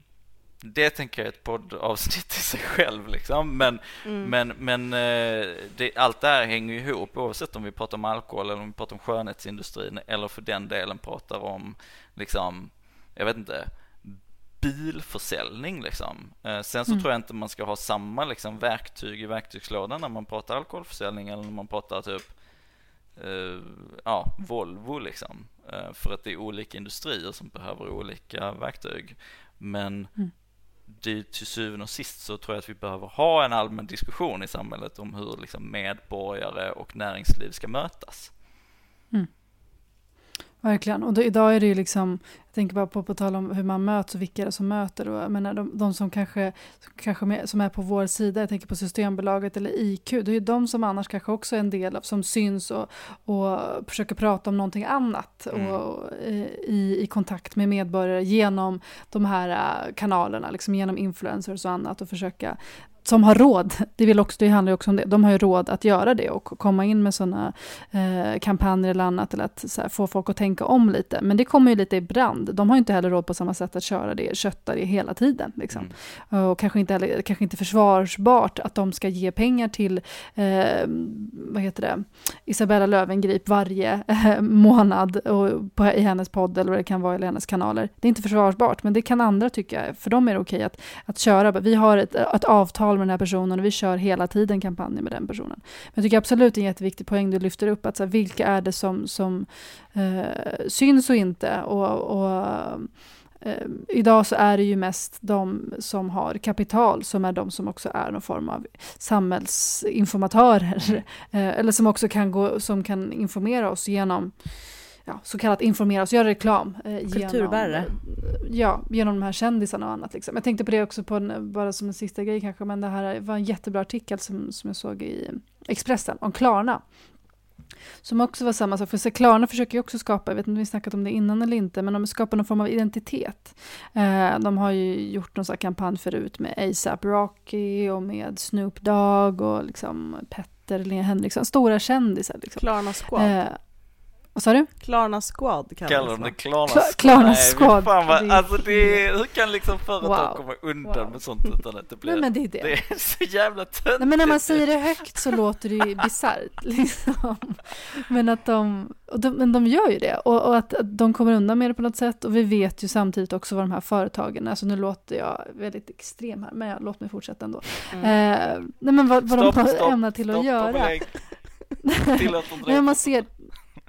det tänker jag är ett poddavsnitt i sig själv liksom. Men, Mm. men, men eh, det, allt det här hänger ju ihop oavsett om vi pratar om alkohol eller om vi pratar om skönhetsindustrin eller för den delen pratar om liksom, jag vet inte, bilförsäljning liksom. Eh, sen så Mm. tror jag inte man ska ha samma liksom verktyg i verktygslådan när man pratar alkoholförsäljning eller när man pratar typ eh, ja, Volvo liksom. Eh, för att det är olika industrier som behöver olika verktyg. Men Mm. det, till syvende och sist så tror jag att vi behöver ha en allmän diskussion i samhället om hur liksom medborgare och näringsliv ska mötas. Verkligen. Och då, idag är det ju liksom, jag tänker bara på, på tal om hur man möts och vilka det är som möter. Och, menar, de, de som kanske, kanske med, som är på vår sida, jag tänker på Systembolaget eller IQ, det är ju de som annars kanske också är en del av, som syns och, och försöker prata om någonting annat Mm. och, eh, i, i kontakt med medborgare genom de här eh, kanalerna, liksom genom influencers och annat och försöka som har råd, det, vill också, det handlar ju också om det, de har ju råd att göra det och komma in med sådana eh, kampanjer eller annat, eller att här, få folk att tänka om lite. Men det kommer ju lite i brand. De har ju inte heller råd på samma sätt att köra det, kötta det hela tiden. Liksom. Mm. Och kanske inte, heller, kanske inte försvarsbart att de ska ge pengar till eh, vad heter det? Isabella Löwengrip varje eh, månad och på, i hennes podd eller vad det kan vara, eller hennes kanaler. Det är inte försvarsbart, men det kan andra tycka. För dem är det okej att, att köra. Vi har ett, ett avtal med den här personen och vi kör hela tiden kampanjer med den personen. Men jag tycker absolut det är en jätteviktig poäng du lyfter upp, att så här, vilka är det som, som eh, syns och inte? Och, och eh, idag så är det ju mest de som har kapital som är de som också är någon form av samhällsinformatörer. Eh, eller som också kan, gå, som kan informera oss genom Ja, så kallat informera oss, göra reklam. Eh, Kulturbärare. Genom, ja, genom de här kändisarna och annat. Liksom. Jag tänkte på det också, på en, bara som en sista grej kanske, men det här var en jättebra artikel som, som jag såg i Expressen om Klarna. Som också var samma sak, för så Klarna försöker ju också skapa, jag vet inte om vi snackat om det innan eller inte, men de skapar någon form av identitet. Eh, de har ju gjort någon sån här kampanj förut med ASAP Rocky och med Snoop Dogg och liksom Petter, Henriksson, stora kändisar. Liksom. Klarna Squad. Eh, Vad sa du? Klarna Squad kallas Kallar de det? Klarna Kla- Klarna Nej, Squad. Fan vad, alltså det är, hur kan liksom företag Wow. komma undan Wow. med sånt utan att det blir, Nej men det är det. det är så jävla töntigt. Nej, men när man säger det högt så låter det ju bisarrt. Liksom. Men att de, och de, men de gör ju det. Och, och att, att de kommer undan med det på något sätt. Och vi vet ju samtidigt också vad de här företagen, alltså nu låter jag väldigt extrem här, men jag, låt mig fortsätta ändå. Mm. Eh, nej men vad, vad Stopp, de stopp, ämnar till att Stopp och göra. Nej, men man ser...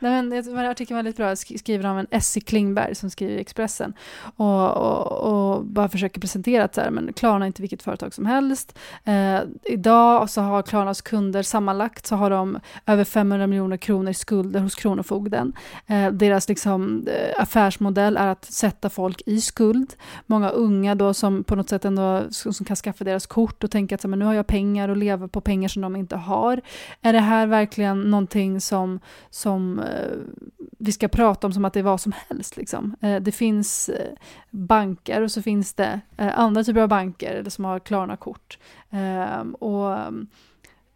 Nej, men den här artikeln var väldigt bra, skriven av en Essie Klingberg som skriver i Expressen. Och, och, och bara försöker presentera att så här, men Klarna är inte vilket företag som helst. Eh, idag så har Klarnas kunder sammanlagt så har de över 500 miljoner kronor i skulder hos Kronofogden. Eh, deras liksom, eh, affärsmodell är att sätta folk i skuld. Många unga då som på något sätt ändå som som kan skaffa deras kort och tänka att så här, men nu har jag pengar och lever på pengar som de inte har. Är det här verkligen någonting som, som Eh, vi ska prata om som att det är vad som helst? Liksom? Eh, det finns eh, banker och så finns det andra typer av banker eller som har Klarna-kort. Och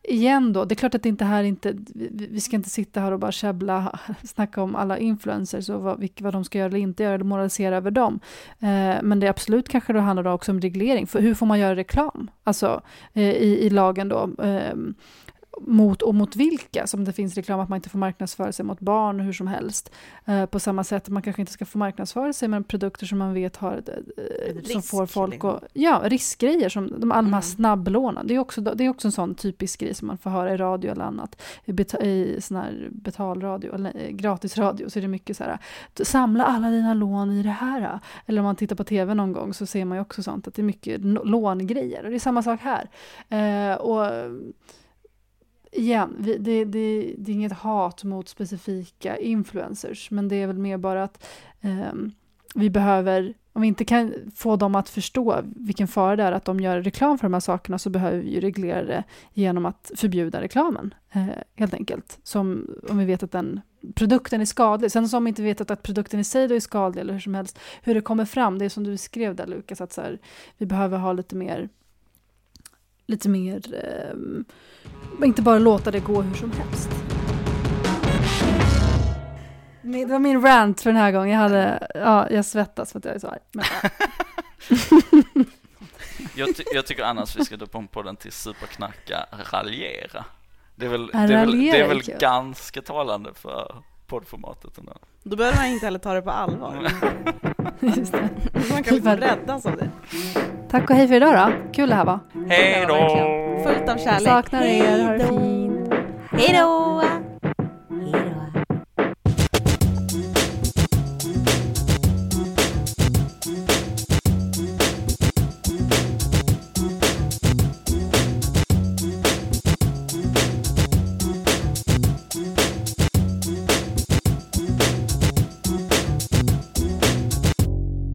igen då, det är klart att det inte här inte, vi, ska inte sitta här och bara käbbla, snacka om alla influencers och vad, vad de ska göra eller inte göra eller moralisera över dem. Men det är absolut kanske då handlar det också om reglering, för hur får man göra reklam? Alltså i, i lagen då mot och mot vilka, som det finns reklam att man inte får marknadsföra sig mot barn hur som helst. Eh, på samma sätt man kanske inte ska få marknadsföra sig med produkter som man vet har, eh, som får folk liksom. att, ja, riskgrejer som de alla de här Mm. snabblånen. Det är, också, det är också en sån typisk grej som man får höra i radio eller annat. I, beta, i sån här betalradio eller eh, gratisradio så är det mycket så här, samla alla dina lån i det här. Eller om man tittar på tv någon gång så ser man ju också sånt att det är mycket långrejer. Och det är samma sak här. Eh, och igen, vi, det, det, det är inget hat mot specifika influencers, men det är väl mer bara att eh, vi behöver, om vi inte kan få dem att förstå vilken fara det är att de gör reklam för de här sakerna så behöver vi ju reglera det genom att förbjuda reklamen, eh, helt enkelt. Som om vi vet att den produkten är skadlig. Sen som vi inte vet att, att produkten i sig då är skadlig eller hur som helst, hur det kommer fram, det är som du skrev där Lukas, att så här, vi behöver ha lite mer lite mer, ehm, inte bara låta det gå hur som helst. Det var min rant för den här gången. Jag, hade, ja, jag svettas för att jag är så arg. Men, ja. Jag, ty- jag tycker annars vi ska döpa om podden till superknacka raljera. Det är väl, det är väl, det är väl ganska talande för poddformatet ändå. Då behöver man inte heller ta det på allvar. Just det. Man kan liksom räddas av det. Tack och hej för idag då. Kul det här var. Hej då! Fullt av kärlek. Saknar er, ha det fint. Hej då!